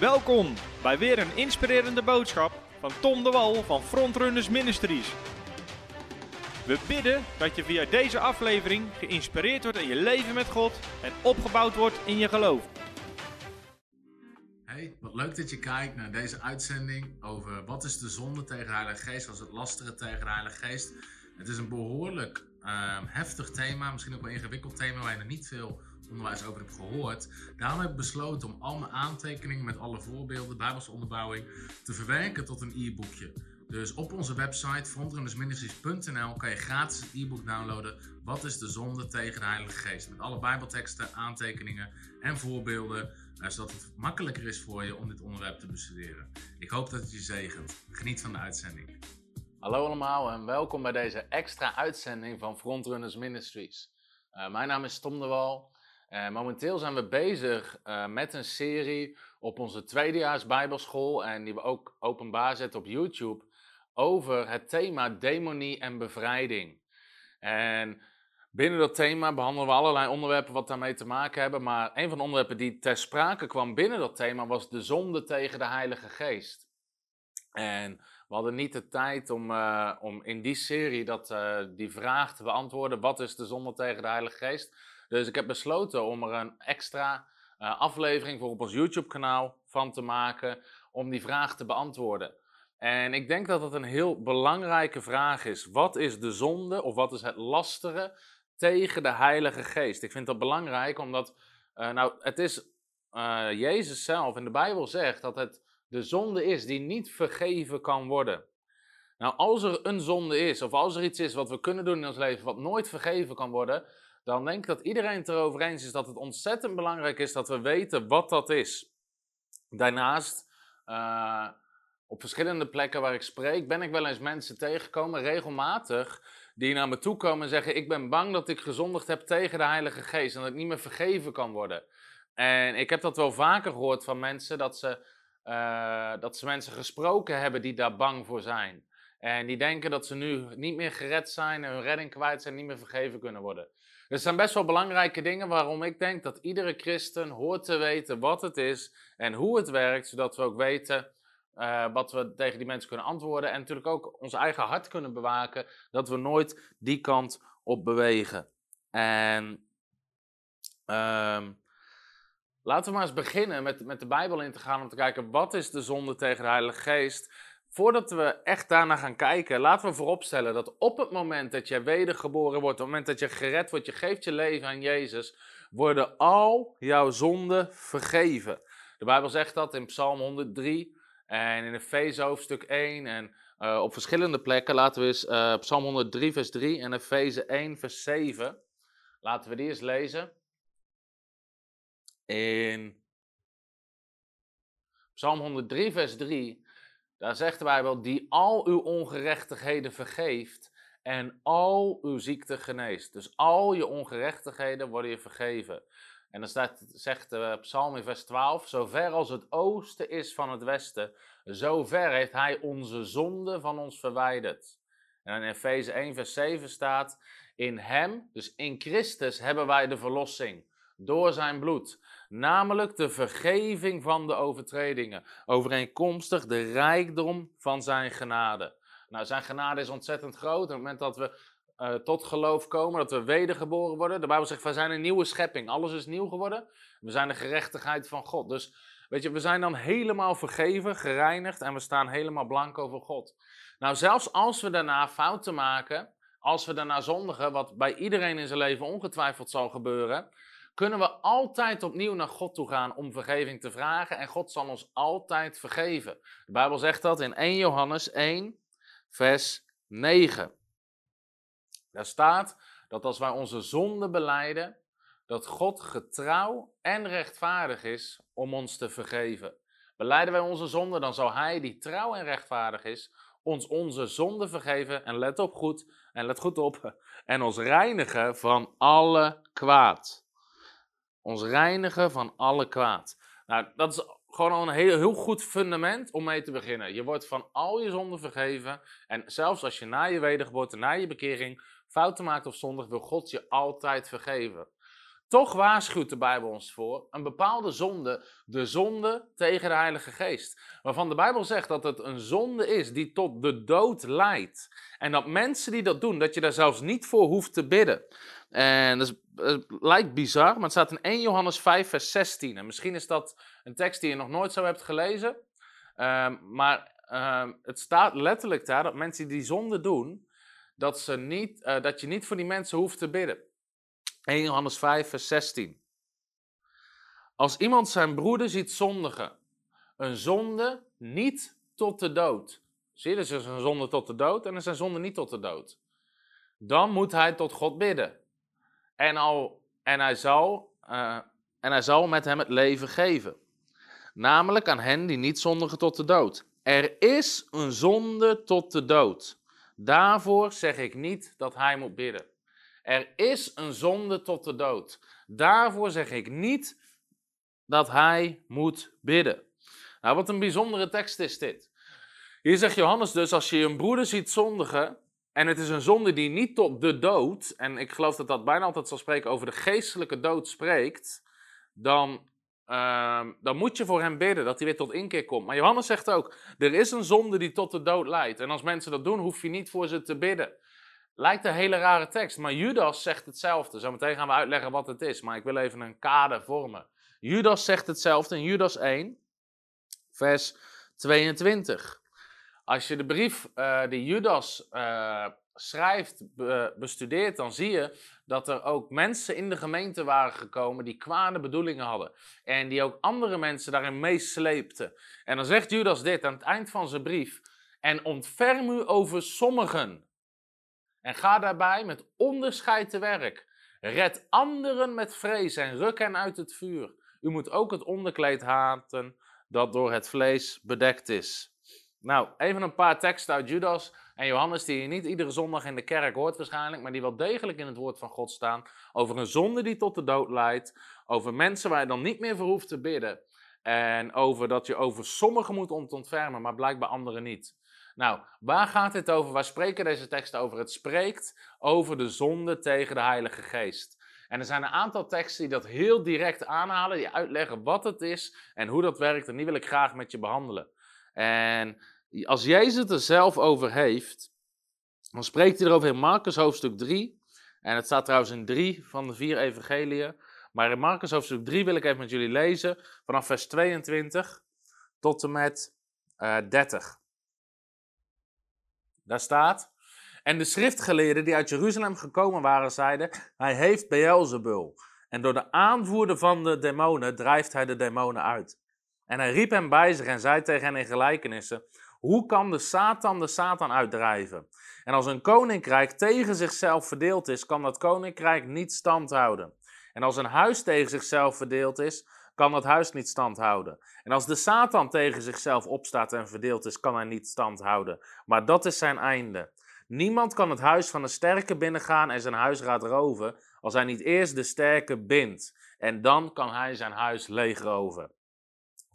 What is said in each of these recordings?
Welkom bij weer een inspirerende boodschap van Tom de Wal van Frontrunners Ministries. We bidden dat je via deze aflevering geïnspireerd wordt in je leven met God en opgebouwd wordt in je geloof. Hey, wat leuk dat je kijkt naar deze uitzending over wat is de zonde tegen de Heilige Geest, als het lastige tegen de Heilige Geest. Het is een behoorlijk ehm, heftig thema, misschien ook wel een ingewikkeld thema waar je nog niet veel onderwijs over hebt gehoord. Daarom heb ik besloten om al mijn aantekeningen met alle voorbeelden, Bijbelse onderbouwing, te verwerken tot een e-boekje. Dus op onze website frontrunnersministries.nl kan je gratis het e-book downloaden. Wat is de zonde tegen de Heilige Geest? Met alle Bijbelteksten, aantekeningen en voorbeelden, eh, zodat het makkelijker is voor je om dit onderwerp te bestuderen. Ik hoop dat het je zegent. Geniet van de uitzending. Hallo allemaal en welkom bij deze extra uitzending van Frontrunners Ministries. Uh, mijn naam is Tom de Wal. Uh, momenteel zijn we bezig uh, met een serie op onze tweedejaars Bijbelschool en die we ook openbaar zetten op YouTube over het thema demonie en bevrijding. En binnen dat thema behandelen we allerlei onderwerpen wat daarmee te maken hebben, maar een van de onderwerpen die ter sprake kwam binnen dat thema was de zonde tegen de Heilige Geest. En we hadden niet de tijd om, uh, om in die serie dat, die vraag te beantwoorden: wat is de zonde tegen de Heilige Geest? Dus ik heb besloten om er een extra uh, aflevering voor op ons YouTube-kanaal van te maken om die vraag te beantwoorden. En ik denk dat dat een heel belangrijke vraag is. Wat is de zonde of wat is het lastige tegen de Heilige Geest? Ik vind dat belangrijk omdat, uh, nou, het is uh, Jezus zelf in de Bijbel zegt dat het de zonde is die niet vergeven kan worden. Nou, als er een zonde is, of als er iets is wat we kunnen doen in ons leven wat nooit vergeven kan worden, dan denk ik dat iedereen het erover eens is dat het ontzettend belangrijk is dat we weten wat dat is. Daarnaast, uh, op verschillende plekken waar ik spreek, ben ik wel eens mensen tegengekomen, regelmatig, die naar me toe komen en zeggen: Ik ben bang dat ik gezondigd heb tegen de Heilige Geest en dat ik niet meer vergeven kan worden. En ik heb dat wel vaker gehoord van mensen, dat ze, uh, dat ze mensen gesproken hebben die daar bang voor zijn. En die denken dat ze nu niet meer gered zijn en hun redding kwijt zijn niet meer vergeven kunnen worden. Er zijn best wel belangrijke dingen waarom ik denk dat iedere christen hoort te weten wat het is en hoe het werkt, zodat we ook weten uh, wat we tegen die mensen kunnen antwoorden. En natuurlijk ook ons eigen hart kunnen bewaken, dat we nooit die kant op bewegen. En um, laten we maar eens beginnen met, met de Bijbel in te gaan om te kijken wat is de zonde tegen de Heilige Geest voordat we echt daarna gaan kijken, laten we vooropstellen dat op het moment dat je wedergeboren wordt, op het moment dat je gered wordt, je geeft je leven aan Jezus, worden al jouw zonden vergeven. De Bijbel zegt dat in Psalm 103 en in Efeze hoofdstuk 1 en uh, op verschillende plekken. Laten we eens uh, Psalm 103 vers 3 en Efeze 1 vers 7. Laten we die eens lezen. In Psalm 103 vers 3 daar zegt de Bijbel, die al uw ongerechtigheden vergeeft en al uw ziekte geneest. Dus al je ongerechtigheden worden je vergeven. En dan staat, zegt de psalm in vers 12, zover als het oosten is van het westen, zover heeft hij onze zonde van ons verwijderd. En in Efeze 1 vers 7 staat, in hem, dus in Christus, hebben wij de verlossing door zijn bloed namelijk de vergeving van de overtredingen, overeenkomstig de rijkdom van zijn genade. Nou, zijn genade is ontzettend groot. Op het moment dat we uh, tot geloof komen, dat we wedergeboren worden. De Bijbel zegt, we zijn een nieuwe schepping. Alles is nieuw geworden. We zijn de gerechtigheid van God. Dus, weet je, we zijn dan helemaal vergeven, gereinigd en we staan helemaal blanco voor God. Nou, zelfs als we daarna fouten maken, als we daarna zondigen, wat bij iedereen in zijn leven ongetwijfeld zal gebeuren, kunnen we altijd opnieuw naar God toe gaan om vergeving te vragen en God zal ons altijd vergeven. De Bijbel zegt dat in 1 Johannes 1, vers 9. Daar staat dat als wij onze zonde beleiden, dat God getrouw en rechtvaardig is om ons te vergeven. Beleiden wij onze zonde, dan zal Hij, die trouw en rechtvaardig is, ons onze zonde vergeven. En let op goed, en let goed op, en ons reinigen van alle kwaad. Ons reinigen van alle kwaad. Nou, dat is gewoon al een heel, heel goed fundament om mee te beginnen. Je wordt van al je zonden vergeven. En zelfs als je na je wedergeboorte, na je bekering, fouten maakt of zondig, wil God je altijd vergeven. Toch waarschuwt de Bijbel ons voor een bepaalde zonde, de zonde tegen de Heilige Geest. Waarvan de Bijbel zegt dat het een zonde is die tot de dood leidt. En dat mensen die dat doen, dat je daar zelfs niet voor hoeft te bidden. En dat, het lijkt bizar, maar het staat in 1 Johannes 5, vers 16. En misschien is dat een tekst die je nog nooit zo hebt gelezen. Ehm, maar ehm, het staat letterlijk daar dat mensen die zonde doen, dat, ze niet, eh, dat je niet voor die mensen hoeft te bidden. 1 Johannes 5, vers 16. Als iemand zijn broeder ziet zondigen, een zonde niet tot de dood. Zie je, dus er is een zonde tot de dood en is een zonde niet tot de dood. Dan moet hij tot God bidden. En, al, en, hij zal, uh, en hij zal met hem het leven geven. Namelijk aan hen die niet zondigen tot de dood. Er is een zonde tot de dood. Daarvoor zeg ik niet dat hij moet bidden. Er is een zonde tot de dood. Daarvoor zeg ik niet dat hij moet bidden. Nou, wat een bijzondere tekst is dit. Hier zegt Johannes dus, als je een broeder ziet zondigen, en het is een zonde die niet tot de dood, en ik geloof dat dat bijna altijd zal spreken over de geestelijke dood spreekt, dan, uh, dan moet je voor hem bidden dat hij weer tot inkeer komt. Maar Johannes zegt ook, er is een zonde die tot de dood leidt. En als mensen dat doen, hoef je niet voor ze te bidden. Lijkt een hele rare tekst, maar Judas zegt hetzelfde. Zometeen gaan we uitleggen wat het is, maar ik wil even een kader vormen. Judas zegt hetzelfde in Judas 1, vers 22. Als je de brief uh, die Judas uh, schrijft bestudeert, dan zie je dat er ook mensen in de gemeente waren gekomen die kwade bedoelingen hadden. En die ook andere mensen daarin meesleepten. En dan zegt Judas dit aan het eind van zijn brief. En ontferm u over sommigen. En ga daarbij met onderscheid te werk. Red anderen met vrees en ruk hen uit het vuur. U moet ook het onderkleed haten dat door het vlees bedekt is. Nou, even een paar teksten uit Judas en Johannes die je niet iedere zondag in de kerk hoort waarschijnlijk, maar die wel degelijk in het woord van God staan. Over een zonde die tot de dood leidt, over mensen waar je dan niet meer voor hoeft te bidden. En over dat je over sommigen moet ontfermen, maar blijkbaar anderen niet. Nou, waar gaat dit over? Waar spreken deze teksten over? Het spreekt over de zonde tegen de Heilige Geest. En er zijn een aantal teksten die dat heel direct aanhalen, die uitleggen wat het is en hoe dat werkt. En die wil ik graag met je behandelen. En als Jezus het er zelf over heeft, dan spreekt hij erover in Marcus hoofdstuk 3. En het staat trouwens in drie van de vier evangeliën. Maar in Marcus hoofdstuk 3 wil ik even met jullie lezen, vanaf vers 22 tot en met uh, eh, 30. Daar staat, en de schriftgeleerden die uit Jeruzalem gekomen waren, zeiden, hij heeft Beelzebul. En door de aanvoerder van de demonen drijft hij de demonen uit. En hij riep hem bij zich en zei tegen hen in gelijkenissen, hoe kan de Satan de Satan uitdrijven? En als een koninkrijk tegen zichzelf verdeeld is, kan dat koninkrijk niet stand houden. En als een huis tegen zichzelf verdeeld is, kan dat huis niet stand houden. En als de Satan tegen zichzelf opstaat en verdeeld is, kan hij niet stand houden. Maar dat is zijn einde. Niemand kan het huis van de sterke binnengaan en zijn huisraad roven, als hij niet eerst de sterke bindt. En dan kan hij zijn huis leegroven.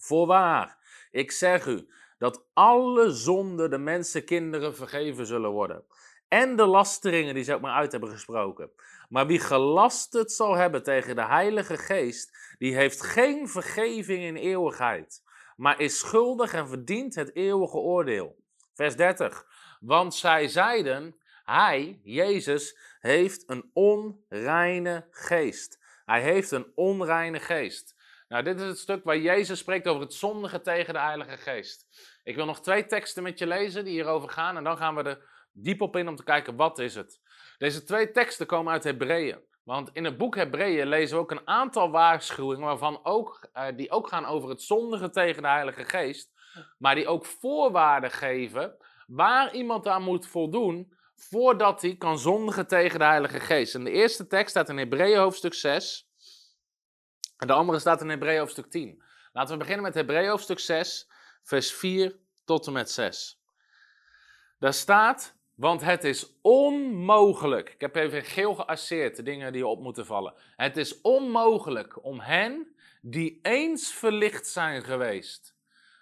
Voorwaar, ik zeg u, dat alle zonden de mensenkinderen vergeven zullen worden. En de lasteringen die ze ook maar uit hebben gesproken. Maar wie gelasterd zal hebben tegen de Heilige Geest, die heeft geen vergeving in eeuwigheid, maar is schuldig en verdient het eeuwige oordeel. Vers 30. Want zij zeiden, hij, Jezus, heeft een onreine geest. Hij heeft een onreine geest. Nou, dit is het stuk waar Jezus spreekt over het zondige tegen de Heilige Geest. Ik wil nog twee teksten met je lezen die hierover gaan en dan gaan we er diep op in om te kijken wat is het. Deze twee teksten komen uit Hebreeën. Want in het boek Hebreeën lezen we ook een aantal waarschuwingen waarvan ook, uh, die ook gaan over het zondige tegen de Heilige Geest. Maar die ook voorwaarden geven waar iemand aan moet voldoen voordat hij kan zondigen tegen de Heilige Geest. En de eerste tekst staat in Hebreeën hoofdstuk 6 en de andere staat in Hebreeën hoofdstuk 10. Laten we beginnen met Hebreeën hoofdstuk 6 vers 4 tot en met 6. Daar staat, want het is onmogelijk. Ik heb even geel geasseerd, de dingen die op moeten vallen. Het is onmogelijk om hen die eens verlicht zijn geweest,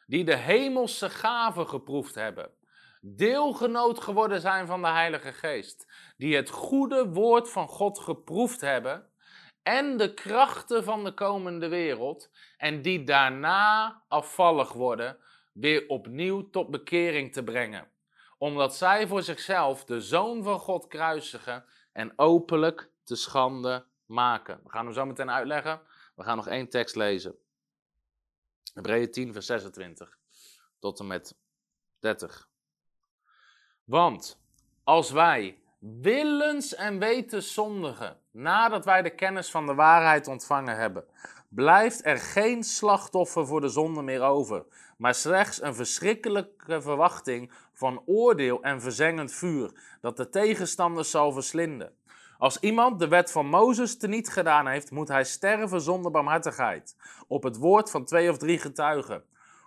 die de hemelse gaven geproefd hebben, deelgenoot geworden zijn van de Heilige Geest, die het goede woord van God geproefd hebben en de krachten van de komende wereld, en die daarna afvallig worden, weer opnieuw tot bekering te brengen. Omdat zij voor zichzelf de Zoon van God kruisigen en openlijk te schande maken. We gaan hem zo meteen uitleggen. We gaan nog één tekst lezen. Hebreeën 10, vers 26 tot en met 30. Want als wij willens en weten zondigen, nadat wij de kennis van de waarheid ontvangen hebben, blijft er geen slachtoffer voor de zonde meer over, maar slechts een verschrikkelijke verwachting van oordeel en verzengend vuur, dat de tegenstanders zal verslinden. Als iemand de wet van Mozes teniet gedaan heeft, moet hij sterven zonder barmhartigheid, op het woord van twee of drie getuigen.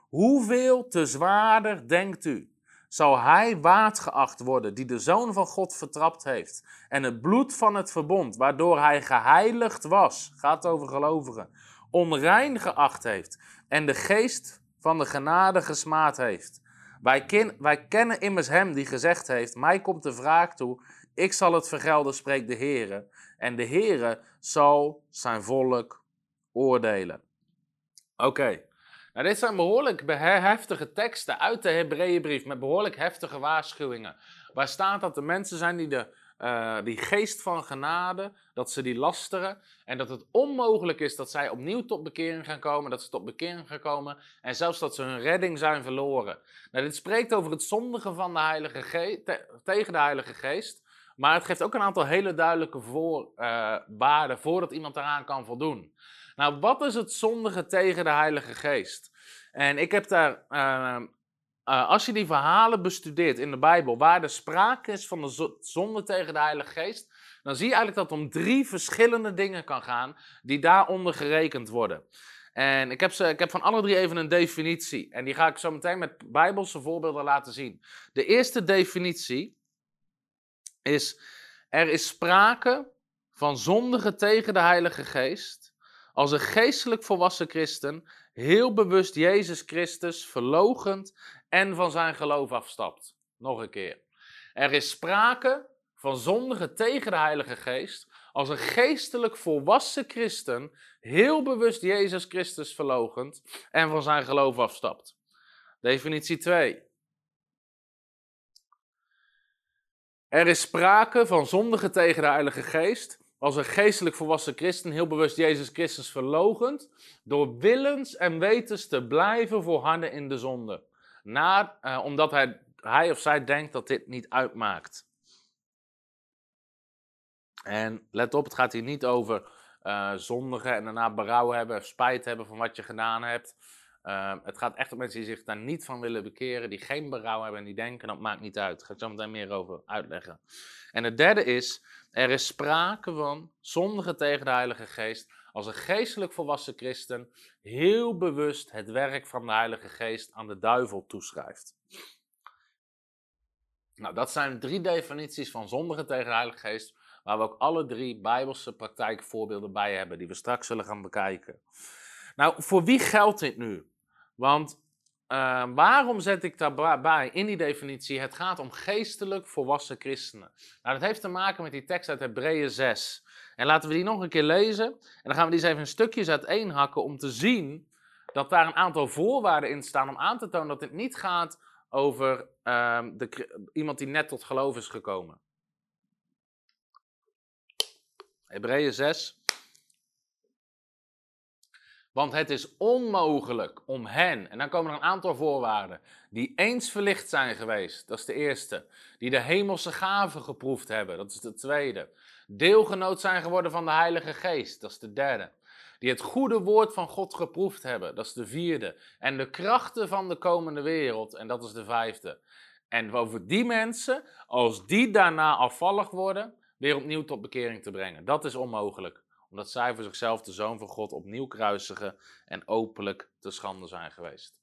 Hoeveel te zwaarder, denkt u, zal hij waard geacht worden die de Zoon van God vertrapt heeft en het bloed van het verbond, waardoor hij geheiligd was, gaat over gelovigen, onrein geacht heeft en de geest van de genade gesmaad heeft. Wij kennen immers hem die gezegd heeft, mij komt de wraak toe, ik zal het vergelden, spreekt de Heere. En de Heere zal zijn volk oordelen. Oké, nou, dit zijn behoorlijk heftige teksten uit de Hebreeënbrief met behoorlijk heftige waarschuwingen. Waar staat dat de mensen zijn die de uh, die geest van genade, dat ze die lasteren en dat het onmogelijk is dat zij opnieuw tot bekering gaan komen, dat ze tot bekering gaan komen en zelfs dat ze hun redding zijn verloren. Nou, dit spreekt over het zondigen van de Heilige Geest, tegen de Heilige Geest, maar het geeft ook een aantal hele duidelijke voorwaarden uh, voordat iemand eraan kan voldoen. Nou, wat is het zondige tegen de Heilige Geest? En ik heb daar, uh, uh, als je die verhalen bestudeert in de Bijbel, waar er sprake is van de zonde tegen de Heilige Geest, dan zie je eigenlijk dat het om drie verschillende dingen kan gaan die daaronder gerekend worden. En ik heb, ze, ik heb van alle drie even een definitie. En die ga ik zo meteen met Bijbelse voorbeelden laten zien. De eerste definitie is: er is sprake van zondigen tegen de Heilige Geest als een geestelijk volwassen christen heel bewust Jezus Christus verlogend en van zijn geloof afstapt. Nog een keer. Er is sprake van zondigen tegen de Heilige Geest als een geestelijk volwassen christen heel bewust Jezus Christus verlogend en van zijn geloof afstapt. Definitie 2. Er is sprake van zondigen tegen de Heilige Geest als een geestelijk volwassen christen heel bewust Jezus Christus verlogend, door willens en wetens te blijven volharden in de zonde. Na, eh, omdat hij, hij of zij denkt dat dit niet uitmaakt. En let op, het gaat hier niet over uh, zondigen en daarna berouw hebben, spijt hebben van wat je gedaan hebt. Uh, het gaat echt om mensen die zich daar niet van willen bekeren, die geen berouw hebben en die denken dat maakt niet uit. Daar ga ik zo meteen meer over uitleggen. En het derde is, er is sprake van zondigen tegen de Heilige Geest als een geestelijk volwassen christen heel bewust het werk van de Heilige Geest aan de duivel toeschrijft. Nou, dat zijn drie definities van zondigen tegen de Heilige Geest, waar we ook alle drie Bijbelse praktijkvoorbeelden bij hebben, die we straks zullen gaan bekijken. Nou, voor wie geldt dit nu? Want uh, waarom zet ik daarbij in die definitie? Het gaat om geestelijk volwassen christenen. Nou, dat heeft te maken met die tekst uit Hebreeën 6. En laten we die nog een keer lezen. En dan gaan we die eens even in stukjes uiteenhakken om te zien dat daar een aantal voorwaarden in staan om aan te tonen dat dit niet gaat over uh, de, iemand die net tot geloof is gekomen. Hebreeën 6, want het is onmogelijk om hen, en dan komen er een aantal voorwaarden, die eens verlicht zijn geweest, dat is de eerste. Die de hemelse gaven geproefd hebben, dat is de tweede. Deelgenoot zijn geworden van de Heilige Geest, dat is de derde. Die het goede woord van God geproefd hebben, dat is de vierde. En de krachten van de komende wereld, en dat is de vijfde. En over die mensen, als die daarna afvallig worden, weer opnieuw tot bekering te brengen. Dat is onmogelijk omdat zij voor zichzelf de Zoon van God opnieuw kruisigen en openlijk te schande zijn geweest.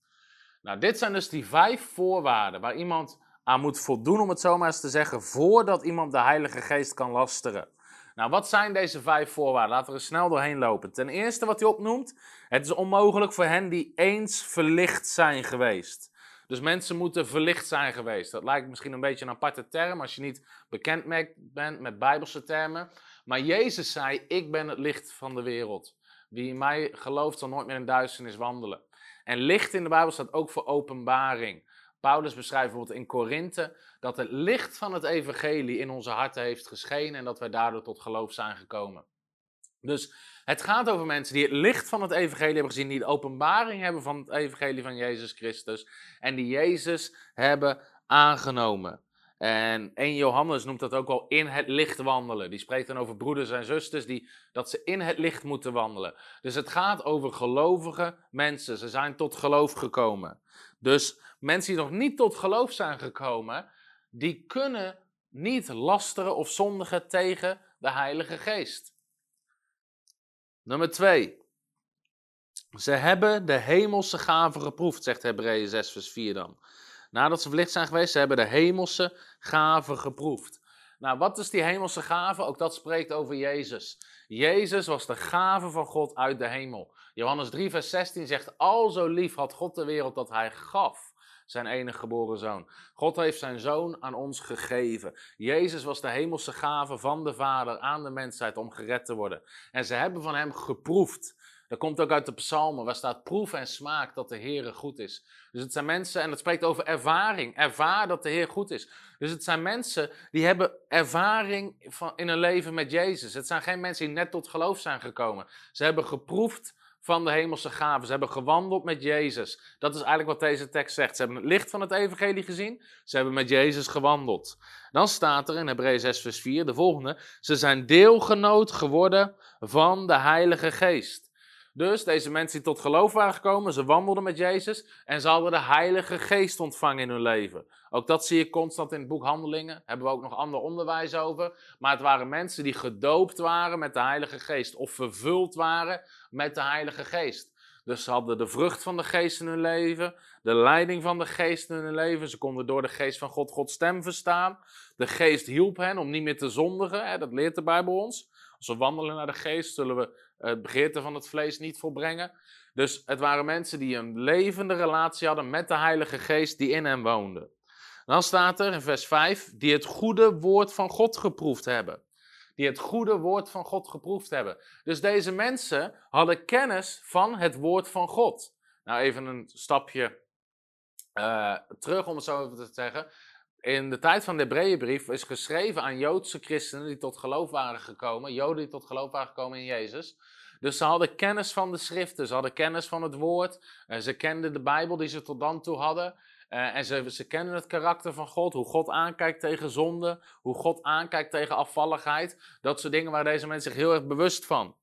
Nou, dit zijn dus die vijf voorwaarden waar iemand aan moet voldoen, om het zo maar eens te zeggen, voordat iemand de Heilige Geest kan lasteren. Nou, wat zijn deze vijf voorwaarden? Laten we er snel doorheen lopen. Ten eerste wat hij opnoemt, het is onmogelijk voor hen die eens verlicht zijn geweest. Dus mensen moeten verlicht zijn geweest. Dat lijkt misschien een beetje een aparte term als je niet bekend bent met bijbelse termen. Maar Jezus zei, ik ben het licht van de wereld. Wie in mij gelooft zal nooit meer in duisternis wandelen. En licht in de Bijbel staat ook voor openbaring. Paulus beschrijft bijvoorbeeld in Korinthe dat het licht van het evangelie in onze harten heeft geschenen en dat wij daardoor tot geloof zijn gekomen. Dus het gaat over mensen die het licht van het evangelie hebben gezien, die de openbaring hebben van het evangelie van Jezus Christus en die Jezus hebben aangenomen. En 1 Johannes noemt dat ook wel in het licht wandelen. Die spreekt dan over broeders en zusters die, dat ze in het licht moeten wandelen. Dus het gaat over gelovige mensen. Ze zijn tot geloof gekomen. Dus mensen die nog niet tot geloof zijn gekomen, die kunnen niet lasteren of zondigen tegen de Heilige Geest. Nummer 2. Ze hebben de hemelse gaven geproefd, zegt Hebreeën 6, vers 4 dan. Nadat ze verlicht zijn geweest, ze hebben de hemelse gaven geproefd. Nou, wat is die hemelse gave? Ook dat spreekt over Jezus. Jezus was de gave van God uit de hemel. Johannes 3, vers 16 zegt: Al zo lief had God de wereld dat hij gaf zijn enige geboren zoon. God heeft zijn zoon aan ons gegeven. Jezus was de hemelse gave van de Vader aan de mensheid om gered te worden. En ze hebben van hem geproefd. Dat komt ook uit de psalmen, waar staat proef en smaak dat de Heer goed is. Dus het zijn mensen, en dat spreekt over ervaring, ervaar dat de Heer goed is. Dus het zijn mensen die hebben ervaring van, in hun leven met Jezus. Het zijn geen mensen die net tot geloof zijn gekomen. Ze hebben geproefd van de hemelse gaven. Ze hebben gewandeld met Jezus. Dat is eigenlijk wat deze tekst zegt. Ze hebben het licht van het evangelie gezien. Ze hebben met Jezus gewandeld. Dan staat er in Hebreeën 6 vers 4 de volgende. Ze zijn deelgenoot geworden van de Heilige Geest. Dus deze mensen die tot geloof waren gekomen, ze wandelden met Jezus en ze hadden de Heilige Geest ontvangen in hun leven. Ook dat zie je constant in het boek Handelingen. Hebben we ook nog ander onderwijs over. Maar het waren mensen die gedoopt waren met de Heilige Geest of vervuld waren met de Heilige Geest. Dus ze hadden de vrucht van de Geest in hun leven, de leiding van de Geest in hun leven. Ze konden door de Geest van God Gods stem verstaan. De Geest hielp hen om niet meer te zondigen. Hè? Dat leert de Bijbel ons. Als we wandelen naar de Geest, zullen we het begeerte van het vlees niet volbrengen. Dus het waren mensen die een levende relatie hadden met de Heilige Geest die in hen woonde. Dan staat er in vers 5, die het goede woord van God geproefd hebben. Die het goede woord van God geproefd hebben. Dus deze mensen hadden kennis van het woord van God. Nou, even een stapje uh, terug om het zo even te zeggen. In de tijd van de Hebreeënbrief is geschreven aan Joodse christenen die tot geloof waren gekomen, Joden die tot geloof waren gekomen in Jezus. Dus ze hadden kennis van de schriften, ze hadden kennis van het woord, uh, ze kenden de Bijbel die ze tot dan toe hadden. Uh, en ze, ze kennen het karakter van God, hoe God aankijkt tegen zonde, hoe God aankijkt tegen afvalligheid. Dat soort dingen waar deze mensen zich heel erg bewust van.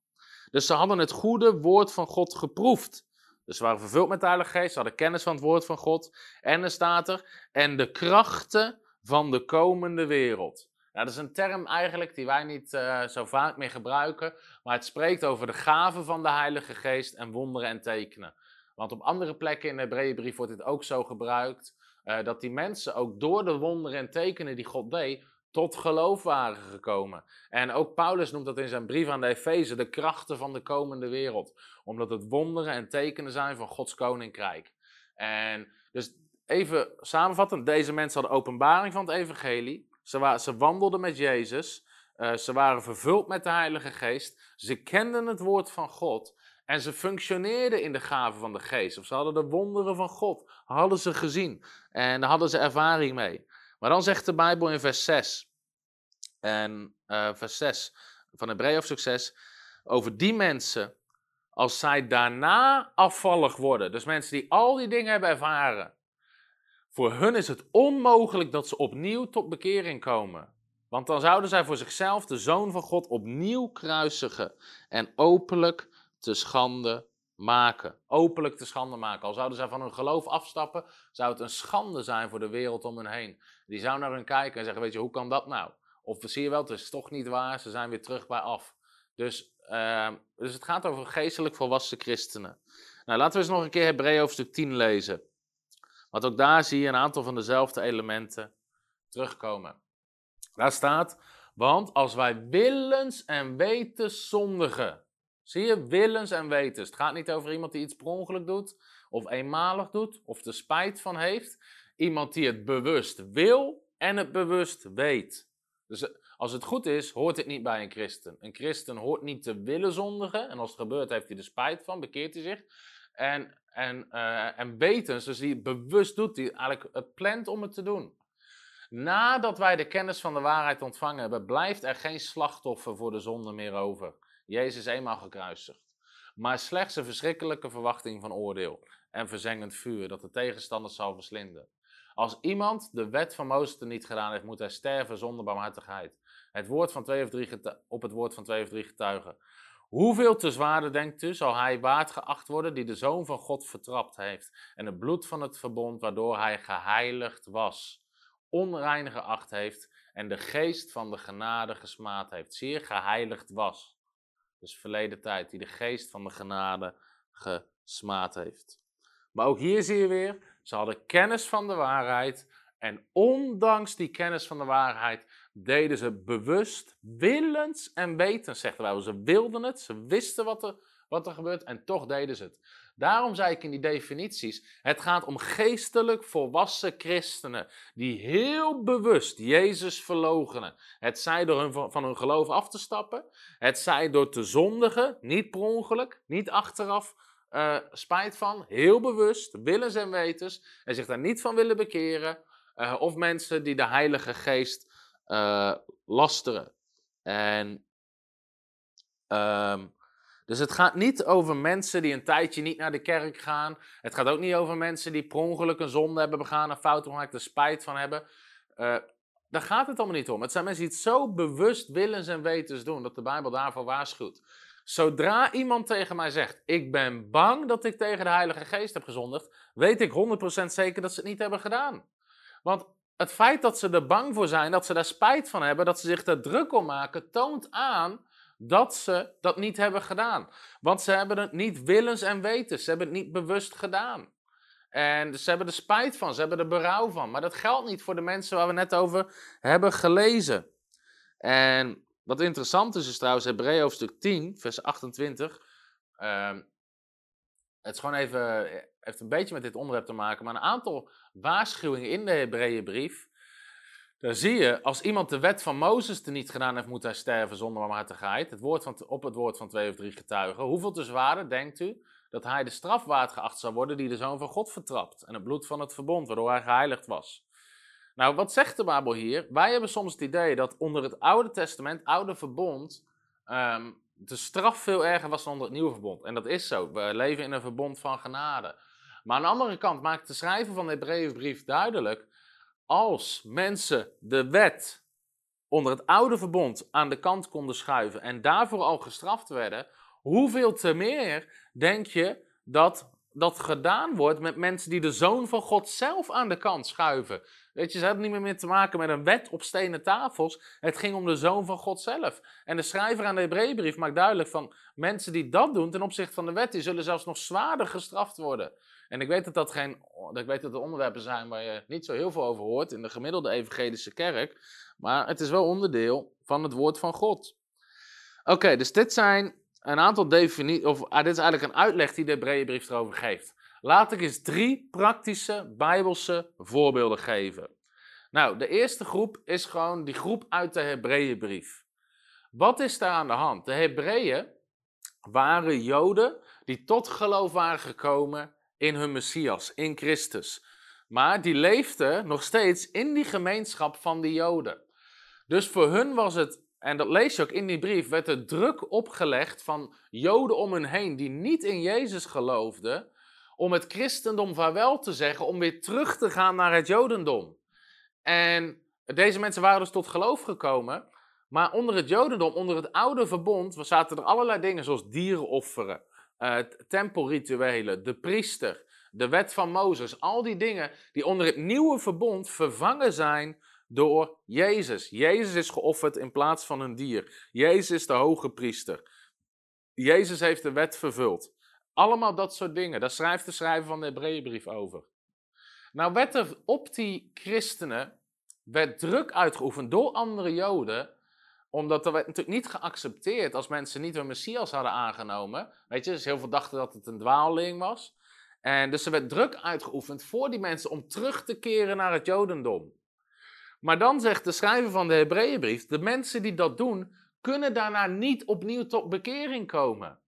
Dus ze hadden het goede woord van God geproefd. Dus ze waren vervuld met de Heilige Geest, ze hadden kennis van het woord van God. En er staat er, en de krachten van de komende wereld. Nou, dat is een term eigenlijk die wij niet uh, zo vaak meer gebruiken, maar het spreekt over de gaven van de Heilige Geest en wonderen en tekenen. Want op andere plekken in de Hebreeënbrief wordt dit ook zo gebruikt, uh, dat die mensen ook door de wonderen en tekenen die God deed, tot geloof waren gekomen. En ook Paulus noemt dat in zijn brief aan de Efeze de krachten van de komende wereld. Omdat het wonderen en tekenen zijn van Gods koninkrijk. En dus even samenvattend, deze mensen hadden openbaring van het evangelie. Ze, ze wandelden met Jezus. Uh, ze waren vervuld met de Heilige Geest. Ze kenden het woord van God. En ze functioneerden in de gaven van de Geest. Of ze hadden de wonderen van God. Hadden ze gezien. En daar hadden ze ervaring mee. Maar dan zegt de Bijbel in vers 6. En uh, vers 6 van Hebreeën succes. Over die mensen. Als zij daarna afvallig worden. Dus mensen die al die dingen hebben ervaren. Voor hun is het onmogelijk dat ze opnieuw tot bekering komen. Want dan zouden zij voor zichzelf de Zoon van God opnieuw kruisigen en openlijk te schande maken. Openlijk te schande maken. Al zouden zij van hun geloof afstappen, zou het een schande zijn voor de wereld om hen heen. Die zou naar hen kijken en zeggen, weet je, hoe kan dat nou? Of zie je wel, het is toch niet waar, ze zijn weer terug bij af. Dus, uh, dus het gaat over geestelijk volwassen christenen. Nou, laten we eens nog een keer Hebreeën hoofdstuk 10 lezen. Want ook daar zie je een aantal van dezelfde elementen terugkomen. Daar staat, want als wij willens en weten zondigen. Zie je, willens en wetens. Het gaat niet over iemand die iets per ongeluk doet, of eenmalig doet, of er spijt van heeft. Iemand die het bewust wil en het bewust weet. Dus Als het goed is, hoort het niet bij een christen. Een christen hoort niet te willen zondigen. En als het gebeurt, heeft hij er spijt van, bekeert hij zich. En, en, uh, en dus die bewust doet, die eigenlijk plant om het te doen. Nadat wij de kennis van de waarheid ontvangen hebben, blijft er geen slachtoffer voor de zonde meer over. Jezus is eenmaal gekruisigd. Maar slechts een verschrikkelijke verwachting van oordeel en verzengend vuur dat de tegenstanders zal verslinden. Als iemand de wet van Mozes niet gedaan heeft, moet hij sterven zonder barmhartigheid. Het woord van twee of drie op het woord van twee of drie getuigen. Hoeveel te zwaarder, denkt u, zal hij waard geacht worden die de Zoon van God vertrapt heeft en het bloed van het verbond waardoor hij geheiligd was, onrein geacht heeft en de geest van de genade gesmaad heeft, zeer geheiligd was. Dus verleden tijd, die de geest van de genade gesmaad heeft. Maar ook hier zie je weer, ze hadden kennis van de waarheid. En ondanks die kennis van de waarheid deden ze bewust, willens en wetens, zegt de. Ze wilden het, ze wisten wat er, wat er gebeurt en toch deden ze het. Daarom zei ik in die definities, het gaat om geestelijk volwassen christenen die heel bewust Jezus verlogenen. Het zij door hun, van hun geloof af te stappen, het zij door te zondigen, niet per ongeluk, niet achteraf uh, spijt van, heel bewust, willens en wetens, en zich daar niet van willen bekeren, uh, of mensen die de Heilige Geest uh, lasteren. En, um, dus het gaat niet over mensen die een tijdje niet naar de kerk gaan. Het gaat ook niet over mensen die per ongeluk een zonde hebben begaan, een fout gemaakt, er spijt van hebben. daar gaat het allemaal niet om. Het zijn mensen die het zo bewust willens en wetens doen, dat de Bijbel daarvoor waarschuwt. Zodra iemand tegen mij zegt: Ik ben bang dat ik tegen de Heilige Geest heb gezondigd, weet ik 100% zeker dat ze het niet hebben gedaan. Want het feit dat ze er bang voor zijn, dat ze daar spijt van hebben, dat ze zich er druk om maken, toont aan dat ze dat niet hebben gedaan. Want ze hebben het niet willens en wetens, ze hebben het niet bewust gedaan. En ze hebben er spijt van, ze hebben er berouw van. Maar dat geldt niet voor de mensen waar we net over hebben gelezen. En wat interessant is, is trouwens Hebreeën hoofdstuk 10, vers 28. Ehm, het is gewoon even, heeft een beetje met dit onderwerp te maken, maar een aantal waarschuwingen in de Hebreeënbrief. Daar zie je, als iemand de wet van Mozes er niet gedaan heeft, moet hij sterven zonder barmhartigheid. Het woord van, op het woord van twee of drie getuigen. Hoeveel te zwaarder, denkt u, dat hij de strafwaard geacht zou worden die de Zoon van God vertrapt. En het bloed van het verbond, waardoor hij geheiligd was. Nou, wat zegt de Bijbel hier? Wij hebben soms het idee dat onder het Oude Testament, Oude Verbond, um, de straf veel erger was dan onder het Nieuwe Verbond. En dat is zo. We leven in een verbond van genade. Maar aan de andere kant maakt de schrijver van de Hebreeënbrief duidelijk, als mensen de wet onder het oude verbond aan de kant konden schuiven en daarvoor al gestraft werden, hoeveel te meer denk je dat dat gedaan wordt met mensen die de zoon van God zelf aan de kant schuiven? Weet je, ze hebben niet meer, meer te maken met een wet op stenen tafels. Het ging om de zoon van God zelf. En de schrijver aan de Hebreeënbrief maakt duidelijk van mensen die dat doen ten opzichte van de wet, die zullen zelfs nog zwaarder gestraft worden. En ik weet dat dat geen, ik weet dat het onderwerpen zijn waar je niet zo heel veel over hoort in de gemiddelde evangelische kerk. Maar het is wel onderdeel van het woord van God. Oké, dus dit zijn een aantal definities, of ah, dit is eigenlijk een uitleg die de Hebreeënbrief erover geeft. Laat ik eens drie praktische Bijbelse voorbeelden geven. Nou, de eerste groep is gewoon die groep uit de Hebreeënbrief. Wat is daar aan de hand? De Hebreeën waren Joden die tot geloof waren gekomen in hun Messias, in Christus. Maar die leefden nog steeds in die gemeenschap van de Joden. Dus voor hun was het, en dat lees je ook in die brief, werd er druk opgelegd van Joden om hen heen die niet in Jezus geloofden, om het christendom vaarwel te zeggen, om weer terug te gaan naar het jodendom. En deze mensen waren dus tot geloof gekomen, maar onder het jodendom, onder het oude verbond, zaten er allerlei dingen zoals dierenofferen, uh, tempelrituelen, de priester, de wet van Mozes, al die dingen die onder het nieuwe verbond vervangen zijn door Jezus. Jezus is geofferd in plaats van een dier. Jezus is de hoge priester. Jezus heeft de wet vervuld. Allemaal dat soort dingen. Daar schrijft de schrijver van de Hebreeënbrief over. Nou werd er op die christenen werd druk uitgeoefend door andere Joden, omdat er werd natuurlijk niet geaccepteerd als mensen niet hun Messias hadden aangenomen. Weet je, dus heel veel dachten dat het een dwaaling was. En dus er werd druk uitgeoefend voor die mensen om terug te keren naar het Jodendom. Maar dan zegt de schrijver van de Hebreeënbrief: de mensen die dat doen, kunnen daarna niet opnieuw tot bekering komen.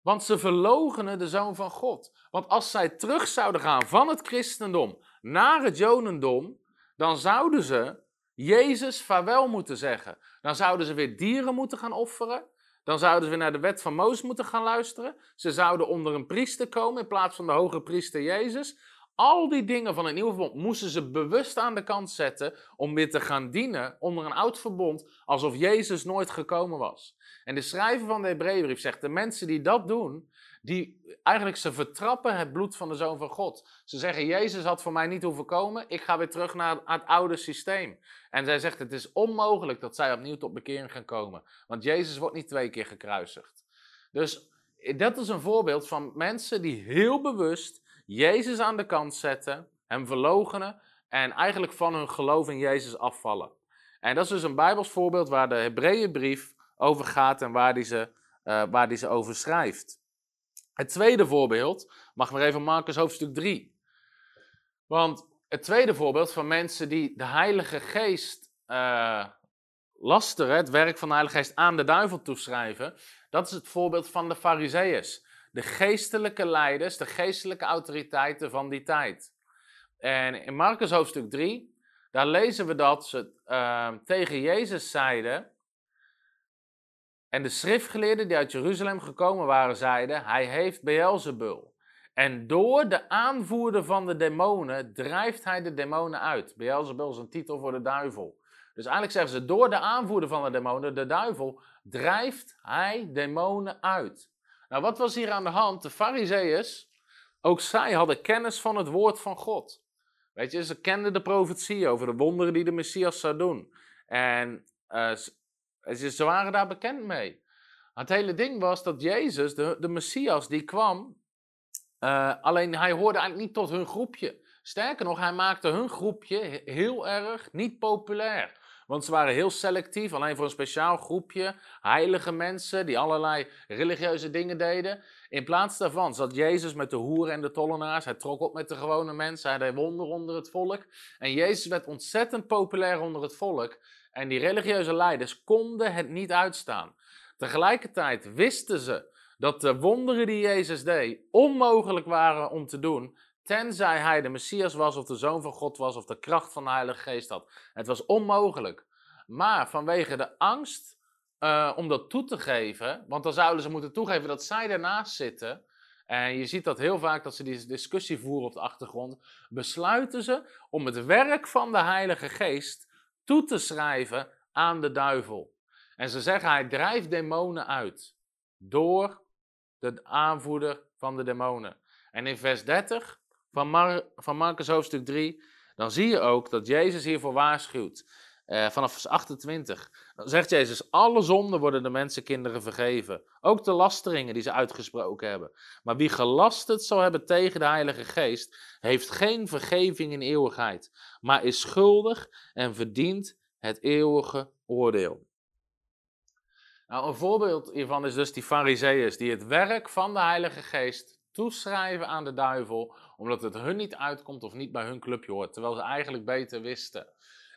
Want ze verlogenen de zoon van God. Want als zij terug zouden gaan van het christendom naar het jodendom, dan zouden ze Jezus vaarwel moeten zeggen. Dan zouden ze weer dieren moeten gaan offeren. Dan zouden ze weer naar de wet van Mozes moeten gaan luisteren. Ze zouden onder een priester komen in plaats van de hoge priester Jezus. Al die dingen van het nieuwe verbond moesten ze bewust aan de kant zetten om weer te gaan dienen onder een oud verbond, alsof Jezus nooit gekomen was. En de schrijver van de Hebreeënbrief zegt, de mensen die dat doen, die eigenlijk ze vertrappen het bloed van de Zoon van God. Ze zeggen, Jezus had voor mij niet hoeven komen, ik ga weer terug naar het oude systeem. En zij zegt, het is onmogelijk dat zij opnieuw tot bekering gaan komen, want Jezus wordt niet twee keer gekruisigd. Dus dat is een voorbeeld van mensen die heel bewust Jezus aan de kant zetten, hem verlogenen en eigenlijk van hun geloof in Jezus afvallen. En dat is dus een Bijbels voorbeeld waar de Hebreeënbrief over gaat en waar die ze, uh, waar die ze over schrijft. Het tweede voorbeeld mag maar even Marcus hoofdstuk 3. Want het tweede voorbeeld van mensen die de Heilige Geest uh, lasteren, het werk van de Heilige Geest aan de duivel toeschrijven, dat is het voorbeeld van de Fariseeërs de geestelijke leiders, de geestelijke autoriteiten van die tijd. En in Marcus hoofdstuk 3, daar lezen we dat ze uh, tegen Jezus zeiden. En de schriftgeleerden die uit Jeruzalem gekomen waren, zeiden: Hij heeft Beelzebul. En door de aanvoerder van de demonen drijft hij de demonen uit. Beelzebul is een titel voor de duivel. Dus eigenlijk zeggen ze: Door de aanvoerder van de demonen, de duivel, drijft hij demonen uit. Nou, wat was hier aan de hand? De Farizeeërs, ook zij hadden kennis van het woord van God. Weet je, ze kenden de profetie over de wonderen die de Messias zou doen. En uh, ze, waren daar bekend mee. Het hele ding was dat Jezus, de, de Messias, die kwam. Uh, alleen hij hoorde eigenlijk niet tot hun groepje. Sterker nog, hij maakte hun groepje heel erg niet populair. Want ze waren heel selectief, alleen voor een speciaal groepje heilige mensen die allerlei religieuze dingen deden. In plaats daarvan zat Jezus met de hoeren en de tollenaars. Hij trok op met de gewone mensen. Hij deed wonder onder het volk. En Jezus werd ontzettend populair onder het volk. En die religieuze leiders konden het niet uitstaan. Tegelijkertijd wisten ze dat de wonderen die Jezus deed onmogelijk waren om te doen. Tenzij hij de Messias was of de Zoon van God was of de kracht van de Heilige Geest had. Het was onmogelijk. Maar vanwege de angst uh, om dat toe te geven, want dan zouden ze moeten toegeven dat zij ernaast zitten. En je ziet dat heel vaak dat ze die discussie voeren op de achtergrond. Besluiten ze om het werk van de Heilige Geest toe te schrijven aan de duivel. En ze zeggen hij drijft demonen uit door de aanvoerder van de demonen. En in vers 30 van, Mar van Marcus hoofdstuk 3, dan zie je ook dat Jezus hiervoor waarschuwt. Uh, vanaf vers 28. Dan zegt Jezus: Alle zonden worden de mensenkinderen vergeven. Ook de lasteringen die ze uitgesproken hebben. Maar wie gelasterd zal hebben tegen de Heilige Geest, heeft geen vergeving in eeuwigheid. Maar is schuldig en verdient het eeuwige oordeel. Nou, een voorbeeld hiervan is dus die Fariseeërs, die het werk van de Heilige Geest toeschrijven aan de duivel, omdat het hun niet uitkomt of niet bij hun clubje hoort, terwijl ze eigenlijk beter wisten.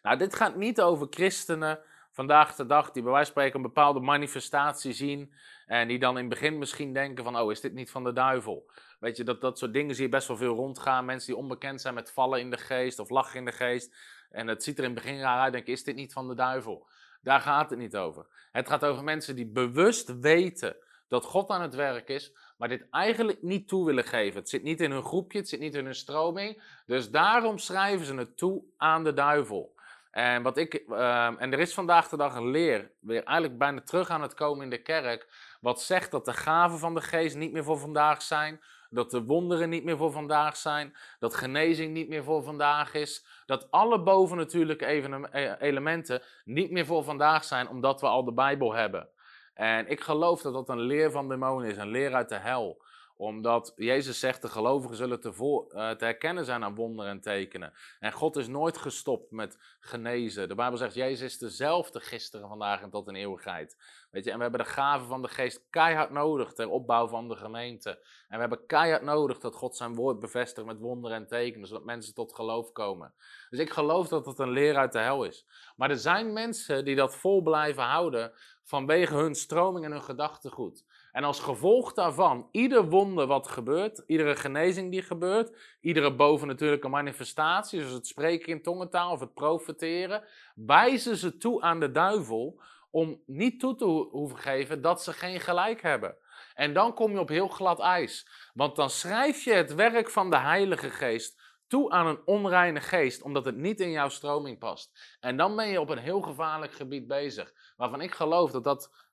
Nou, dit gaat niet over christenen vandaag de dag die bij wijze van spreken een bepaalde manifestatie zien en die dan in het begin misschien denken van, oh, is dit niet van de duivel? Weet je, dat, dat soort dingen zie je best wel veel rondgaan. Mensen die onbekend zijn met vallen in de geest of lachen in de geest. En het ziet er in het begin raar uit, denken, is dit niet van de duivel? Daar gaat het niet over. Het gaat over mensen die bewust weten dat God aan het werk is, maar dit eigenlijk niet toe willen geven. Het zit niet in hun groepje, het zit niet in hun stroming. Dus daarom schrijven ze het toe aan de duivel. En, wat ik, ehm, en er is vandaag de dag een leer, weer eigenlijk bijna terug aan het komen in de kerk, wat zegt dat de gaven van de geest niet meer voor vandaag zijn, dat de wonderen niet meer voor vandaag zijn, dat genezing niet meer voor vandaag is, dat alle bovennatuurlijke e-, elementen niet meer voor vandaag zijn, omdat we al de Bijbel hebben. En ik geloof dat dat een leer van demonen is, een leer uit de hel. Omdat Jezus zegt, de gelovigen zullen te, eh, te herkennen zijn aan wonderen en tekenen. En God is nooit gestopt met genezen. De Bijbel zegt, Jezus is dezelfde gisteren, vandaag en tot in eeuwigheid. Weet je, en we hebben de gaven van de geest keihard nodig ter opbouw van de gemeente. En we hebben keihard nodig dat God zijn woord bevestigt met wonderen en tekenen, zodat mensen tot geloof komen. Dus ik geloof dat het een leer uit de hel is. Maar er zijn mensen die dat vol blijven houden vanwege hun stroming en hun gedachtegoed. En als gevolg daarvan, ieder wonder wat gebeurt, iedere genezing die gebeurt, iedere bovennatuurlijke manifestatie, zoals het spreken in tongentaal of het profeteren, wijzen ze toe aan de duivel om niet toe te hoeven geven dat ze geen gelijk hebben. En dan kom je op heel glad ijs. Want dan schrijf je het werk van de Heilige Geest toe aan een onreine geest, omdat het niet in jouw stroming past. En dan ben je op een heel gevaarlijk gebied bezig. Waarvan ik geloof dat dat.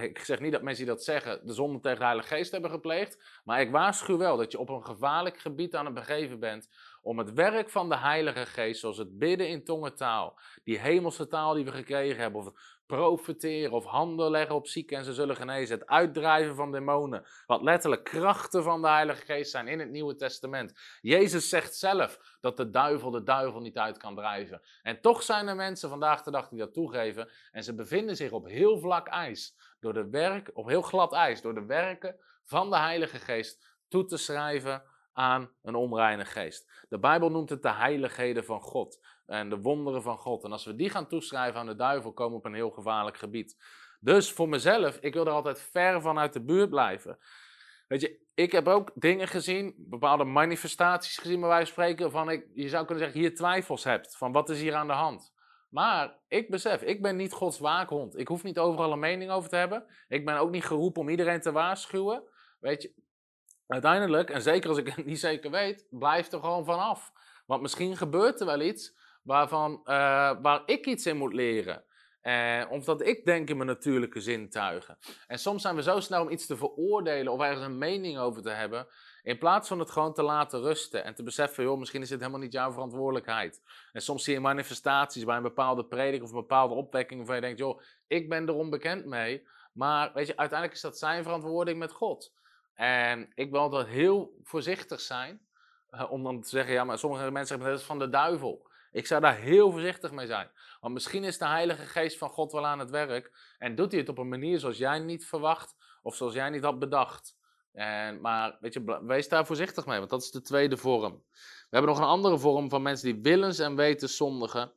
Ik zeg niet dat mensen die dat zeggen de zonde tegen de Heilige Geest hebben gepleegd. Maar ik waarschuw wel dat je op een gevaarlijk gebied aan het begeven bent. Om het werk van de Heilige Geest, zoals het bidden in tongentaal, die hemelse taal die we gekregen hebben, of het profeteren of handen leggen op zieken en ze zullen genezen. Het uitdrijven van demonen, wat letterlijk krachten van de Heilige Geest zijn in het Nieuwe Testament. Jezus zegt zelf dat de duivel de duivel niet uit kan drijven. En toch zijn er mensen vandaag de dag die dat toegeven en ze bevinden zich op heel vlak ijs, door de werk, op heel glad ijs, door de werken van de Heilige Geest toe te schrijven aan een onreine geest. De Bijbel noemt het de heiligheden van God en de wonderen van God. En als we die gaan toeschrijven aan de duivel, komen we op een heel gevaarlijk gebied. Dus voor mezelf, ik wil er altijd ver van uit de buurt blijven. Weet je, ik heb ook dingen gezien, bepaalde manifestaties gezien, wijze van spreken, van ik, je zou kunnen zeggen, hier twijfels hebt, van wat is hier aan de hand. Maar ik besef, ik ben niet Gods waakhond. Ik hoef niet overal een mening over te hebben. Ik ben ook niet geroepen om iedereen te waarschuwen. Weet je, uiteindelijk, en zeker als ik het niet zeker weet, blijf er gewoon vanaf. Want misschien gebeurt er wel iets waarvan, uh, waar ik iets in moet leren. Uh, of dat ik denk in mijn natuurlijke zintuigen. En soms zijn we zo snel om iets te veroordelen of ergens een mening over te hebben. In plaats van het gewoon te laten rusten en te beseffen, joh, misschien is dit helemaal niet jouw verantwoordelijkheid. En soms zie je manifestaties bij een bepaalde predik of een bepaalde opwekking waarvan je denkt, joh, ik ben er onbekend mee. Maar weet je, uiteindelijk is dat zijn verantwoording met God. En ik wil altijd heel voorzichtig zijn uh, om dan te zeggen, ja, maar sommige mensen zeggen, dat is van de duivel. Ik zou daar heel voorzichtig mee zijn. Want misschien is de Heilige Geest van God wel aan het werk. En doet hij het op een manier zoals jij niet verwacht. Of zoals jij niet had bedacht. En, maar weet wees daar voorzichtig mee. Want dat is de tweede vorm. We hebben nog een andere vorm van mensen die willens en weten zondigen.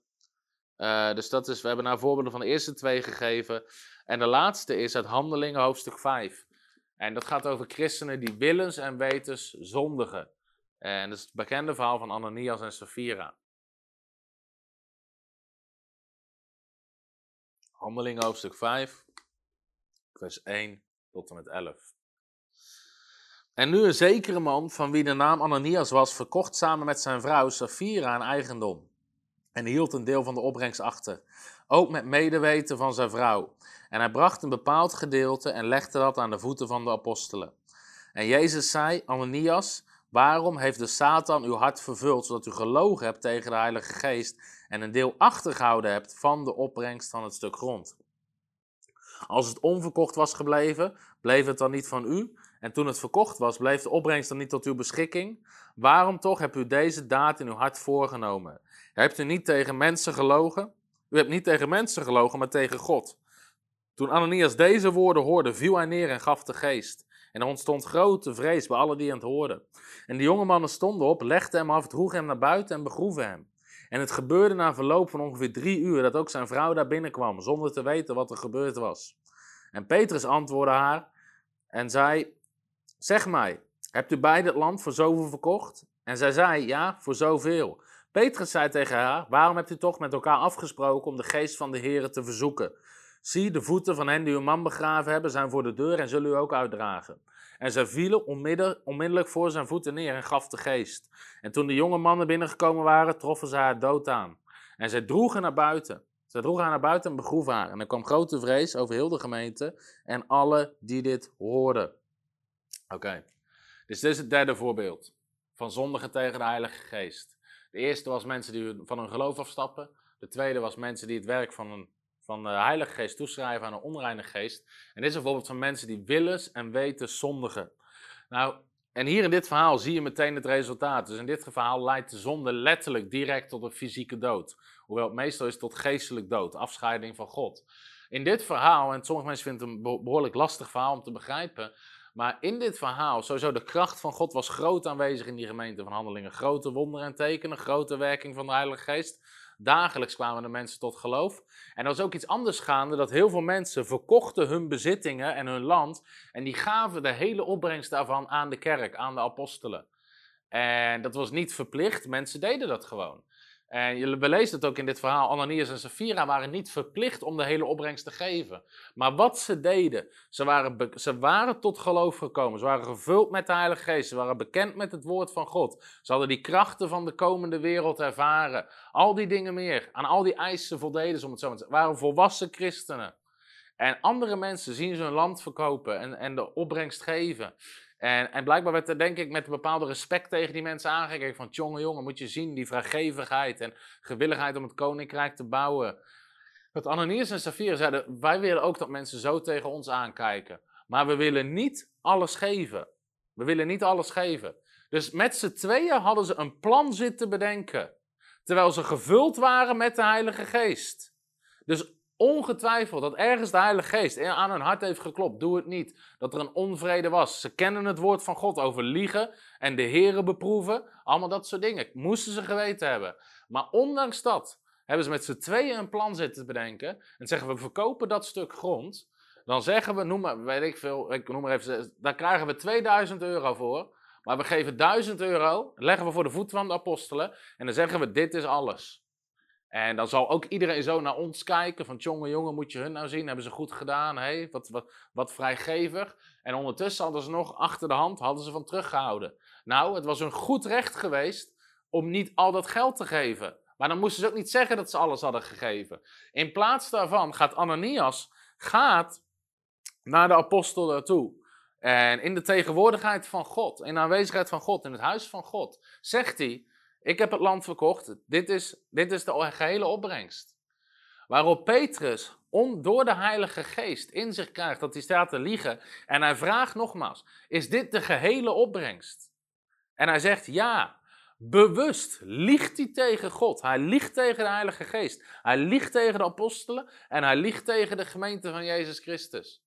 Uh, dus dat is, we hebben naar voorbeelden van de eerste twee gegeven. En de laatste is uit Handelingen hoofdstuk 5. En dat gaat over christenen die willens en wetens zondigen. En dat is het bekende verhaal van Ananias en Sapphira. Handelingen hoofdstuk 5, vers 1 tot en met 11. En nu een zekere man, van wie de naam Ananias was, verkocht samen met zijn vrouw Safira een eigendom. En hield een deel van de opbrengst achter, ook met medeweten van zijn vrouw. En hij bracht een bepaald gedeelte en legde dat aan de voeten van de apostelen. En Jezus zei, Ananias, waarom heeft de Satan uw hart vervuld, zodat u gelogen hebt tegen de Heilige Geest en een deel achtergehouden hebt van de opbrengst van het stuk grond. Als het onverkocht was gebleven, bleef het dan niet van u. En toen het verkocht was, bleef de opbrengst dan niet tot uw beschikking. Waarom toch hebt u deze daad in uw hart voorgenomen? Hebt u niet tegen mensen gelogen? U hebt niet tegen mensen gelogen, maar tegen God. Toen Ananias deze woorden hoorde, viel hij neer en gaf de geest. En er ontstond grote vrees bij allen die het hoorden. En de jonge mannen stonden op, legden hem af, droegen hem naar buiten en begroeven hem. En het gebeurde na verloop van ongeveer drie uur dat ook zijn vrouw daar binnenkwam, zonder te weten wat er gebeurd was. En Petrus antwoordde haar en zei: Zeg mij, hebt u beide het land voor zoveel verkocht? En zij zei: Ja, voor zoveel. Petrus zei tegen haar: Waarom hebt u toch met elkaar afgesproken om de geest van de Heer te verzoeken? Zie, de voeten van hen die uw man begraven hebben, zijn voor de deur en zullen u ook uitdragen. En zij vielen onmiddellijk voor zijn voeten neer en gaf de geest. En toen de jonge mannen binnengekomen waren, troffen ze haar dood aan. En zij droegen naar buiten. Zij droegen haar naar buiten en begroeven haar. En er kwam grote vrees over heel de gemeente en alle die dit hoorden. Oké, dus dit is het derde voorbeeld van zondigen tegen de Heilige Geest. De eerste was mensen die van hun geloof afstappen. De tweede was mensen die het werk van een van de Heilige Geest toeschrijven aan een onreine geest. En dit is een voorbeeld van mensen die willens en weten zondigen. Nou, en hier in dit verhaal zie je meteen het resultaat. Dus in dit verhaal leidt de zonde letterlijk direct tot een fysieke dood. Hoewel het meestal is tot geestelijk dood, afscheiding van God. In dit verhaal, en sommige mensen vinden het een behoorlijk lastig verhaal om te begrijpen, maar in dit verhaal, sowieso de kracht van God was groot aanwezig in die gemeente van handelingen. Grote wonderen en tekenen, grote werking van de Heilige Geest. Dagelijks kwamen de mensen tot geloof. En er was ook iets anders gaande, dat heel veel mensen verkochten hun bezittingen en hun land. En die gaven de hele opbrengst daarvan aan de kerk, aan de apostelen. En dat was niet verplicht, mensen deden dat gewoon. En je leest het ook in dit verhaal. Ananias en Safira waren niet verplicht om de hele opbrengst te geven. Maar wat ze deden, ze waren, ze waren tot geloof gekomen. Ze waren gevuld met de Heilige Geest. Ze waren bekend met het woord van God. Ze hadden die krachten van de komende wereld ervaren. Al die dingen meer. Aan al die eisen voldeden ze, om het zo te zeggen. waren volwassen christenen. En andere mensen zien ze hun land verkopen en, en de opbrengst geven. En, en blijkbaar werd er denk ik met een bepaalde respect tegen die mensen aangekeken. Van jongen, jongen, moet je zien die vrijgevigheid en gewilligheid om het koninkrijk te bouwen. Dat Ananias en Safira zeiden, wij willen ook dat mensen zo tegen ons aankijken. Maar we willen niet alles geven. We willen niet alles geven. Dus met z'n tweeën hadden ze een plan zitten bedenken. Terwijl ze gevuld waren met de Heilige Geest. Dus ongetwijfeld dat ergens de Heilige Geest aan hun hart heeft geklopt. Doe het niet. Dat er een onvrede was. Ze kennen het woord van God over liegen en de heren beproeven. Allemaal dat soort dingen. Moesten ze geweten hebben. Maar ondanks dat hebben ze met z'n tweeën een plan zitten bedenken. En zeggen we verkopen dat stuk grond. Dan zeggen we, noem maar, weet ik veel, ik noem maar even, daar krijgen we 2000 euro voor. Maar we geven 1000 euro, leggen we voor de voet van de apostelen. En dan zeggen we, dit is alles. En dan zal ook iedereen zo naar ons kijken: van jongen, jongen, moet je hun nou zien? Hebben ze goed gedaan? Hey, wat, wat, wat vrijgevig. En ondertussen hadden ze nog achter de hand hadden ze van teruggehouden. Nou, het was een goed recht geweest om niet al dat geld te geven. Maar dan moesten ze ook niet zeggen dat ze alles hadden gegeven. In plaats daarvan gaat Ananias gaat naar de apostelen toe. En in de tegenwoordigheid van God, in de aanwezigheid van God, in het huis van God, zegt hij: ik heb het land verkocht. Dit is, dit is de gehele opbrengst. Waarop Petrus door de Heilige Geest in zich krijgt dat hij staat te liegen. En hij vraagt nogmaals: Is dit de gehele opbrengst? En hij zegt ja. Bewust liegt hij tegen God. Hij liegt tegen de Heilige Geest. Hij liegt tegen de apostelen. En hij liegt tegen de gemeente van Jezus Christus.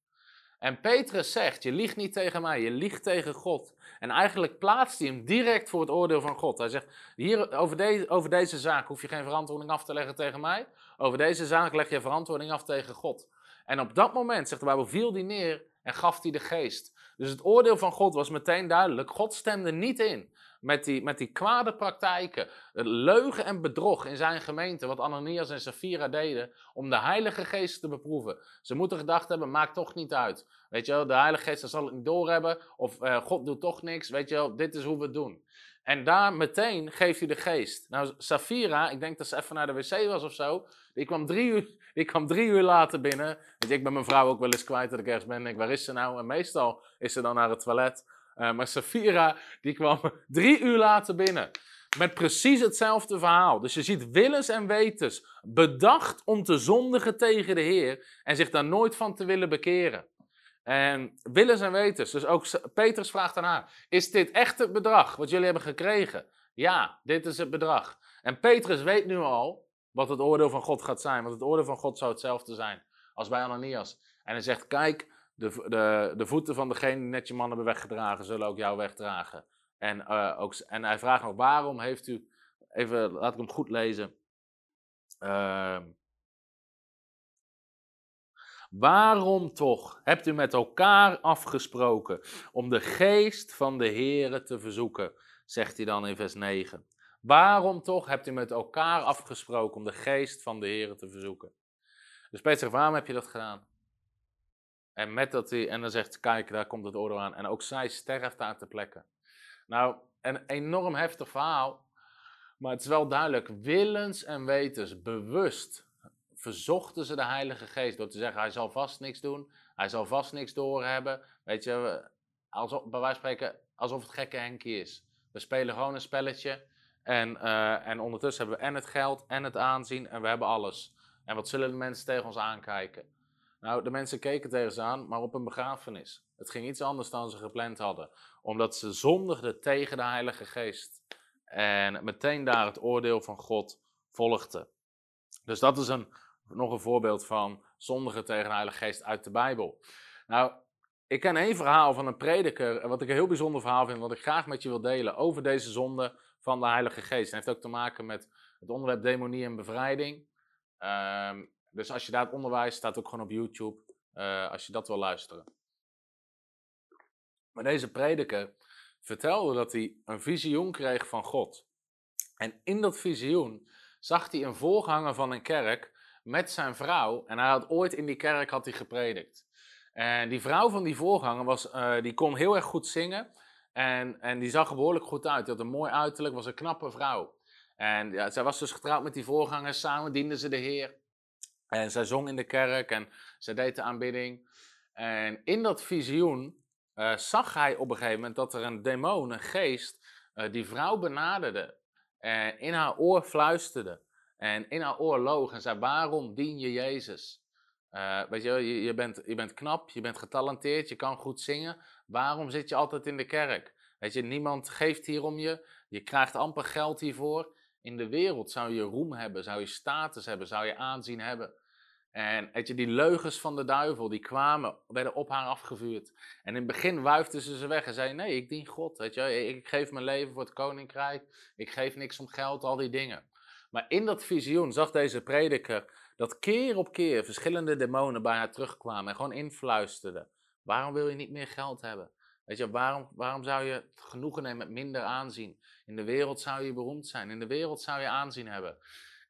En Petrus zegt: Je liegt niet tegen mij, je liegt tegen God. En eigenlijk plaatst hij hem direct voor het oordeel van God. Hij zegt: hier, over, deze, over deze zaak hoef je geen verantwoording af te leggen tegen mij. Over deze zaak leg je verantwoording af tegen God. En op dat moment, zegt de Bijbel, viel hij neer en gaf hij de geest. Dus het oordeel van God was meteen duidelijk. God stemde niet in met die, met die kwade praktijken, leugen en bedrog in zijn gemeente, wat Ananias en Safira deden, om de Heilige Geest te beproeven. Ze moeten gedacht hebben, maakt toch niet uit. Weet je wel, de Heilige Geest zal het niet doorhebben, of uh, God doet toch niks, weet je wel, dit is hoe we het doen. En daar meteen geeft hij de geest. Nou, Safira, ik denk dat ze even naar de wc was of zo, die kwam drie uur, die kwam drie uur later binnen. Weet je, ik ben mijn vrouw ook wel eens kwijt dat ik ergens ben en denk, waar is ze nou? En meestal is ze dan naar het toilet. Uh, maar Safira, die kwam drie uur later binnen. Met precies hetzelfde verhaal. Dus je ziet willens en wetens bedacht om te zondigen tegen de Heer. En zich daar nooit van te willen bekeren. En willens en wetens. Dus ook Petrus vraagt aan Is dit echt het bedrag wat jullie hebben gekregen? Ja, dit is het bedrag. En Petrus weet nu al wat het oordeel van God gaat zijn. Want het oordeel van God zou hetzelfde zijn als bij Ananias. En hij zegt: Kijk, de, de, de voeten van degene die net je man hebben weggedragen, zullen ook jou wegdragen. En, uh, ook, en hij vraagt nog, waarom heeft u, even, laat ik hem goed lezen. Uh, waarom toch hebt u met elkaar afgesproken om de geest van de Here te verzoeken, zegt hij dan in vers 9. Waarom toch hebt u met elkaar afgesproken om de geest van de Here te verzoeken? Dus Peter zegt, waarom heb je dat gedaan? En, met dat hij, en dan zegt, kijk, daar komt het oordeel aan. En ook zij sterft daar te plekken. Nou, een enorm heftig verhaal. Maar het is wel duidelijk, willens en wetens, bewust verzochten ze de Heilige Geest door te zeggen, hij zal vast niks doen, hij zal vast niks doorhebben. Weet je, alsof, bij wijze van spreken, alsof het gekke Henkie is. We spelen gewoon een spelletje en, uh, en ondertussen hebben we en het geld en het aanzien en we hebben alles. En wat zullen de mensen tegen ons aankijken? Nou, de mensen keken tegen ze aan, maar op een begrafenis. Het ging iets anders dan ze gepland hadden. Omdat ze zondigden tegen de Heilige Geest. En meteen daar het oordeel van God volgden. Dus dat is een, nog een voorbeeld van zondigen tegen de Heilige Geest uit de Bijbel. Nou, ik ken één verhaal van een prediker, wat ik een heel bijzonder verhaal vind, wat ik graag met je wil delen over deze zonde van de Heilige Geest. Het heeft ook te maken met het onderwerp demonie en bevrijding. Ehm, dus als je daar het onderwijs staat ook gewoon op YouTube, uh, als je dat wil luisteren. Maar deze prediker vertelde dat hij een visioen kreeg van God. En in dat visioen zag hij een voorganger van een kerk met zijn vrouw. En hij had ooit in die kerk had hij gepredikt. En die vrouw van die voorganger was, uh, die kon heel erg goed zingen. En, en die zag er behoorlijk goed uit. Die had een mooi uiterlijk, was een knappe vrouw. En ja, zij was dus getrouwd met die voorganger. Samen dienden ze de Heer. En zij zong in de kerk en zij deed de aanbidding. En in dat visioen uh, zag hij op een gegeven moment dat er een demon, een geest, uh, die vrouw benaderde. En in haar oor fluisterde. En in haar oor loog en zei: Waarom dien je Jezus? Uh, weet je, je, je, bent, je bent knap, je bent getalenteerd, je kan goed zingen. Waarom zit je altijd in de kerk? Weet je, niemand geeft hier om je. Je krijgt amper geld hiervoor. In de wereld zou je roem hebben, zou je status hebben, zou je aanzien hebben. En weet je, die leugens van de duivel, die kwamen, werden op haar afgevuurd. En in het begin wuifden ze ze weg en zeiden, nee, ik dien God, weet je, ik geef mijn leven voor het koninkrijk, ik geef niks om geld, al die dingen. Maar in dat visioen zag deze prediker dat keer op keer verschillende demonen bij haar terugkwamen en gewoon influisterden. Waarom wil je niet meer geld hebben? Weet je, waarom, waarom zou je genoegen nemen met minder aanzien? In de wereld zou je beroemd zijn, in de wereld zou je aanzien hebben.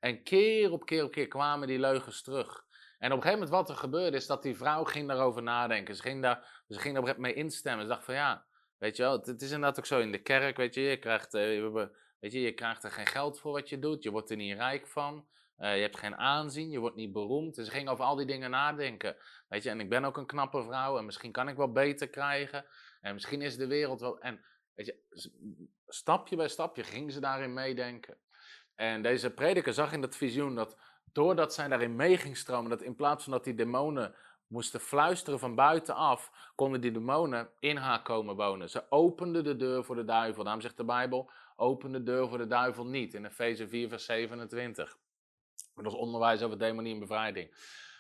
En keer op keer op keer kwamen die leugens terug. En op een gegeven moment wat er gebeurde is dat die vrouw ging daarover nadenken. Ze ging daar, ze ging daar mee instemmen. Ze dacht van ja, weet je wel, het, is inderdaad ook zo in de kerk, weet je, je krijgt, uh, weet je, je krijgt er geen geld voor wat je doet. Je wordt er niet rijk van. Uh, je hebt geen aanzien, je wordt niet beroemd. Dus ze ging over al die dingen nadenken. Weet je, en ik ben ook een knappe vrouw en misschien kan ik wel beter krijgen. En misschien is de wereld wel. En weet je, stapje bij stapje ging ze daarin meedenken. En deze prediker zag in dat visioen dat doordat zij daarin mee ging stromen, dat in plaats van dat die demonen moesten fluisteren van buitenaf, konden die demonen in haar komen wonen. Ze opende de deur voor de duivel. Daarom zegt de Bijbel, open de deur voor de duivel niet. In Efeze 4 vers 27. Dat is onderwijs over demonie en bevrijding.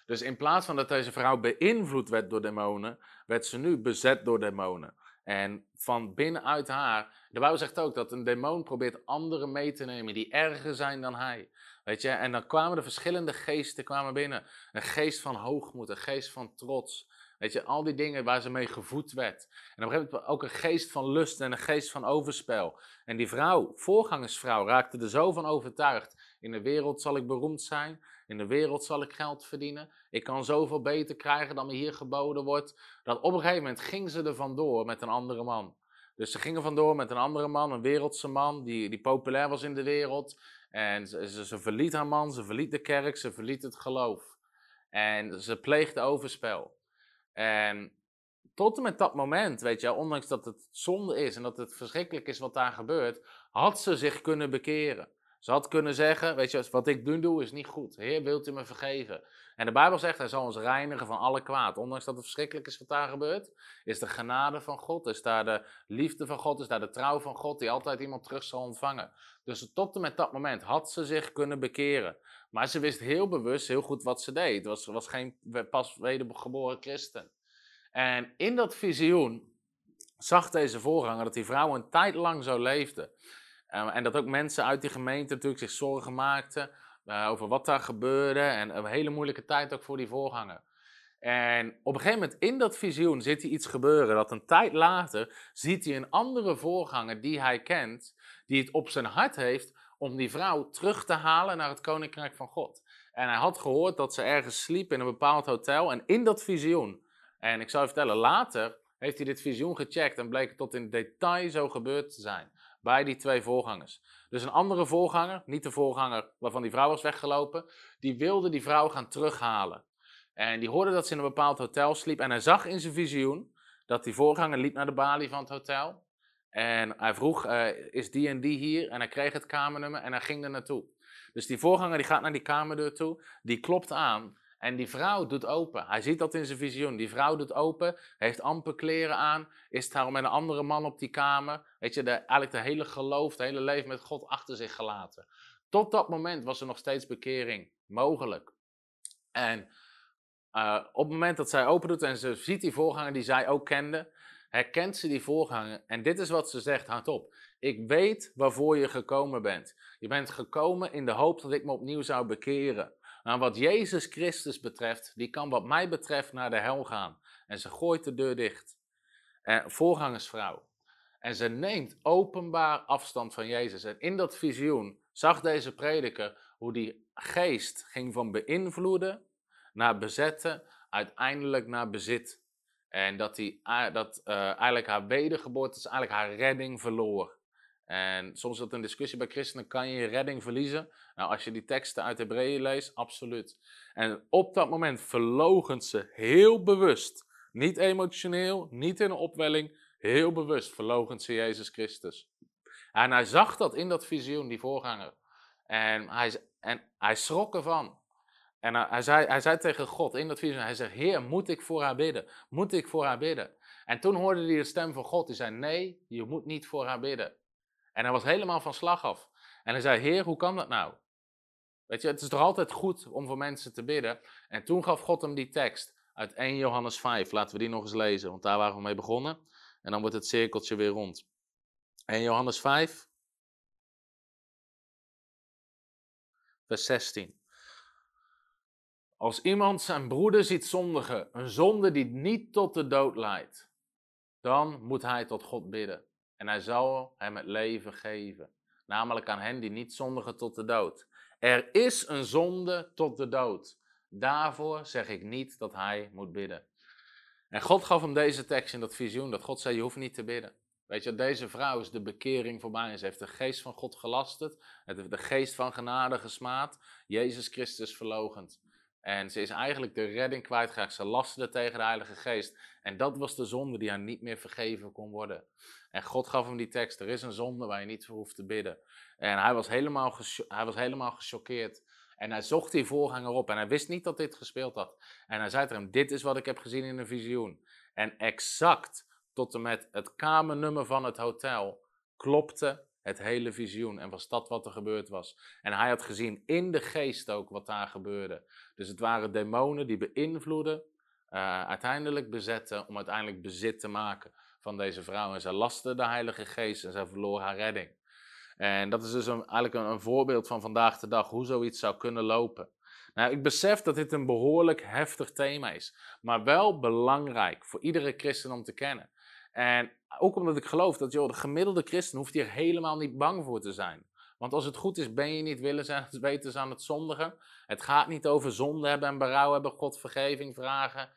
Dus in plaats van dat deze vrouw beïnvloed werd door demonen, werd ze nu bezet door demonen. En van binnenuit haar, de Bijbel zegt ook dat een demon probeert anderen mee te nemen die erger zijn dan hij. Weet je, en dan kwamen de verschillende geesten kwamen binnen. Een geest van hoogmoed, een geest van trots. Weet je, al die dingen waar ze mee gevoed werd. En op een gegeven moment ook een geest van lust en een geest van overspel. En die vrouw, voorgangersvrouw, raakte er zo van overtuigd. In de wereld zal ik beroemd zijn. In de wereld zal ik geld verdienen. Ik kan zoveel beter krijgen dan me hier geboden wordt. Dat op een gegeven moment ging ze er vandoor met een andere man. Dus ze gingen vandoor met een andere man, een wereldse man, die, die populair was in de wereld. En ze, ze, verliet haar man, ze verliet de kerk, ze verliet het geloof. En ze pleegde overspel. En tot en met dat moment, weet je, ondanks dat het zonde is en dat het verschrikkelijk is wat daar gebeurt, had ze zich kunnen bekeren. Ze had kunnen zeggen, weet je, wat ik nu doe is niet goed. Heer, wilt u me vergeven? En de Bijbel zegt, hij zal ons reinigen van alle kwaad. Ondanks dat het verschrikkelijk is wat daar gebeurt, is de genade van God, is daar de liefde van God, is daar de trouw van God, die altijd iemand terug zal ontvangen. Dus tot en met dat moment had ze zich kunnen bekeren. Maar ze wist heel bewust, heel goed wat ze deed. Het was, was geen pas wedergeboren christen. En in dat visioen zag deze voorganger dat die vrouw een tijd lang zo leefde. Uh, en dat ook mensen uit die gemeente natuurlijk zich zorgen maakten uh, over wat daar gebeurde. En een hele moeilijke tijd ook voor die voorganger. En op een gegeven moment in dat visioen ziet hij iets gebeuren. Dat een tijd later ziet hij een andere voorganger die hij kent. Die het op zijn hart heeft om die vrouw terug te halen naar het koninkrijk van God. En hij had gehoord dat ze ergens sliep in een bepaald hotel. En in dat visioen, en ik zal je vertellen, later heeft hij dit visioen gecheckt en bleek het tot in detail zo gebeurd te zijn bij die twee voorgangers. Dus een andere voorganger, niet de voorganger waarvan die vrouw was weggelopen, die wilde die vrouw gaan terughalen. En die hoorde dat ze in een bepaald hotel sliep en hij zag in zijn visioen dat die voorganger liep naar de balie van het hotel. En hij vroeg, uh, is die en die hier? En hij kreeg het kamernummer en hij ging er naartoe. Dus die voorganger die gaat naar die kamerdeur toe, die klopt aan. En die vrouw doet open. Hij ziet dat in zijn visioen. Die vrouw doet open, heeft amper kleren aan, is daar met een andere man op die kamer. Weet je, de, eigenlijk de hele geloof, het hele leven met God achter zich gelaten. Tot dat moment was er nog steeds bekering mogelijk. En uh, op het moment dat zij open doet en ze ziet die voorganger die zij ook kende, herkent ze die voorganger. En dit is wat ze zegt, hardop. Ik weet waarvoor je gekomen bent. Je bent gekomen in de hoop dat ik me opnieuw zou bekeren. Maar wat Jezus Christus betreft, die kan wat mij betreft naar de hel gaan. En ze gooit de deur dicht. En voorgangersvrouw. En ze neemt openbaar afstand van Jezus. En in dat visioen zag deze prediker hoe die geest ging van beïnvloeden naar bezetten, uiteindelijk naar bezit. En dat, die, dat uh, eigenlijk haar wedergeboorte, eigenlijk haar redding verloor. En soms is dat een discussie bij christenen, kan je je redding verliezen? Nou, als je die teksten uit Hebreeën leest, absoluut. En op dat moment verlogent ze heel bewust, niet emotioneel, niet in een opwelling, heel bewust verlogent ze Jezus Christus. En hij zag dat in dat visioen, die voorganger. En hij, en hij schrok ervan. En hij, zei, hij zei tegen God in dat visioen, hij zegt, Heer, moet ik voor haar bidden? Moet ik voor haar bidden? En toen hoorde hij de stem van God, die zei, nee, je moet niet voor haar bidden. En hij was helemaal van slag af. En hij zei, Heer, hoe kan dat nou? Weet je, het is toch altijd goed om voor mensen te bidden. En toen gaf God hem die tekst uit 1 Johannes 5. Laten we die nog eens lezen, want daar waren we mee begonnen. En dan wordt het cirkeltje weer rond. 1 Johannes 5, vers 16. Als iemand zijn broeder ziet zondigen, een zonde die niet tot de dood leidt, dan moet hij tot God bidden. En hij zal hem het leven geven. Namelijk aan hen die niet zondigen tot de dood. Er is een zonde tot de dood. Daarvoor zeg ik niet dat hij moet bidden. En God gaf hem deze tekst in dat visioen. Dat God zei, je hoeft niet te bidden. Weet je, deze vrouw is de bekering voorbij. Ze heeft de geest van God gelasterd. De geest van genade gesmaad. Jezus Christus verlogend. En ze is eigenlijk de redding kwijtgeraakt. Ze lasterde tegen de Heilige Geest. En dat was de zonde die haar niet meer vergeven kon worden. En God gaf hem die tekst. Er is een zonde waar je niet voor hoeft te bidden. En hij was helemaal, hij was helemaal gechoqueerd. En hij zocht die voorganger op. En hij wist niet dat dit gespeeld had. En hij zei tegen hem: Dit is wat ik heb gezien in een visioen. En exact tot en met het kamernummer van het hotel klopte het hele visioen. En was dat wat er gebeurd was. En hij had gezien in de geest ook wat daar gebeurde. Dus het waren demonen die beïnvloeden, uh, uiteindelijk bezetten, om uiteindelijk bezit te maken van deze vrouw. En zij lastte de Heilige Geest en zij verloor haar redding. En dat is dus eigenlijk een, een, voorbeeld van vandaag de dag, hoe zoiets zou kunnen lopen. Nou, ik besef dat dit een behoorlijk heftig thema is, maar wel belangrijk voor iedere christen om te kennen. En ook omdat ik geloof dat joh, de gemiddelde christen hoeft hier helemaal niet bang voor te zijn. Want als het goed is, ben je niet willens en wetens aan het zondigen. Het gaat niet over zonde hebben en berouw hebben, God vergeving vragen.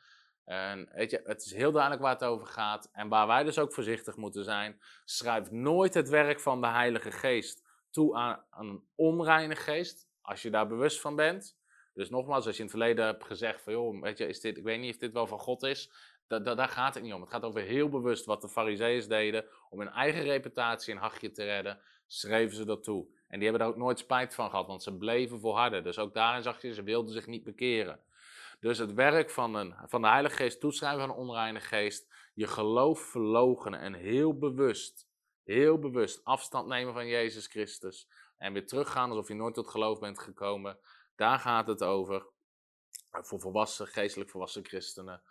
En weet je, het is heel duidelijk waar het over gaat. En waar wij dus ook voorzichtig moeten zijn. Schrijf nooit het werk van de Heilige Geest toe aan, een onreine geest. Als je daar bewust van bent. Dus nogmaals, als je in het verleden hebt gezegd van joh, weet je, is dit, ik weet niet of dit wel van God is. Daar gaat het niet om. Het gaat over heel bewust wat de fariseeërs deden om hun eigen reputatie en hachje te redden. Schreven ze dat toe. En die hebben daar ook nooit spijt van gehad, want ze bleven volharden. Dus ook daarin zag je, ze wilden zich niet bekeren. Dus het werk van, een, van de Heilige Geest toeschrijven aan een onreine geest, je geloof verlogenen en heel bewust, heel bewust afstand nemen van Jezus Christus en weer teruggaan alsof je nooit tot geloof bent gekomen. Daar gaat het over. Voor volwassen, geestelijk volwassen christenen.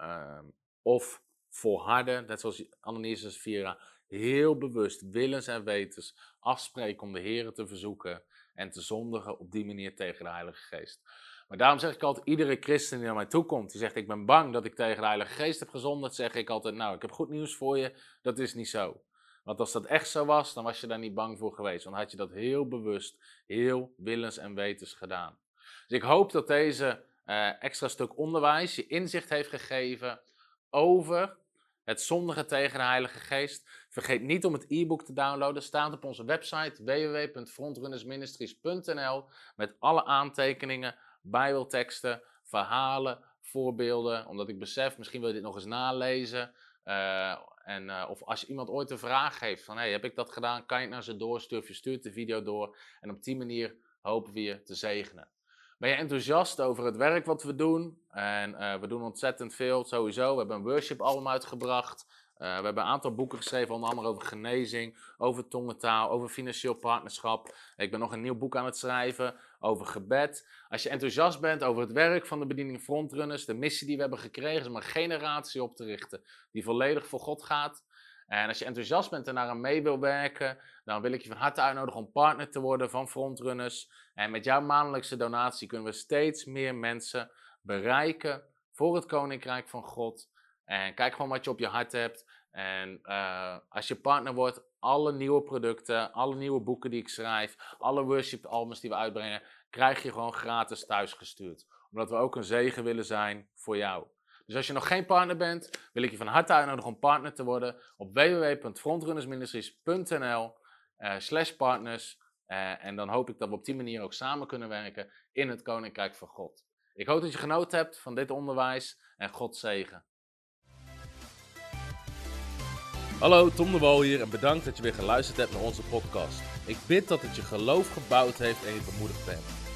Uh, of volharden, net zoals Ananias Vira, heel bewust, willens en wetens, afspreken om de Heer te verzoeken en te zondigen op die manier tegen de Heilige Geest. Maar daarom zeg ik altijd, iedere christen die naar mij toe komt, die zegt ik ben bang dat ik tegen de Heilige Geest heb gezondigd, zeg ik altijd, nou ik heb goed nieuws voor je, dat is niet zo. Want als dat echt zo was, dan was je daar niet bang voor geweest. Dan had je dat heel bewust, heel willens en wetens gedaan. Dus ik hoop dat deze uh, extra stuk onderwijs je inzicht heeft gegeven over het zondigen tegen de Heilige Geest. Vergeet niet om het e-book te downloaden. Staat op onze website www.frontrunnersministries.nl met alle aantekeningen bijbelteksten, verhalen, voorbeelden. Omdat ik besef, misschien wil je dit nog eens nalezen. Uh, en, uh, of als iemand ooit een vraag heeft van, hey, heb ik dat gedaan? Kan je het naar ze doorsturen? Je stuurt de video door. En op die manier hopen we je te zegenen. Ben je enthousiast over het werk wat we doen? En uh, we doen ontzettend veel, sowieso. We hebben een worship album uitgebracht. Uh, we hebben een aantal boeken geschreven, onder andere over genezing, over tongentaal, over financieel partnerschap. Ik ben nog een nieuw boek aan het schrijven over gebed. Als je enthousiast bent over het werk van de bediening Frontrunners, de missie die we hebben gekregen, is om een generatie op te richten die volledig voor God gaat. En als je enthousiast bent en daar aan mee wil werken, dan wil ik je van harte uitnodigen om partner te worden van Frontrunners. En met jouw maandelijkse donatie kunnen we steeds meer mensen bereiken voor het Koninkrijk van God. En kijk gewoon wat je op je hart hebt. En uh, als je partner wordt, alle nieuwe producten, alle nieuwe boeken die ik schrijf, alle worship albums die we uitbrengen, krijg je gewoon gratis thuisgestuurd. Omdat we ook een zegen willen zijn voor jou. Dus als je nog geen partner bent, wil ik je van harte uitnodigen om partner te worden op www.frontrunnersministries.nl uh, slash partners. Uh, en dan hoop ik dat we op die manier ook samen kunnen werken in het Koninkrijk van God. Ik hoop dat je genoten hebt van dit onderwijs en God zegen. Hallo, Tom de Wol hier en bedankt dat je weer geluisterd hebt naar onze podcast. Ik bid dat het je geloof gebouwd heeft en je bemoedigd bent.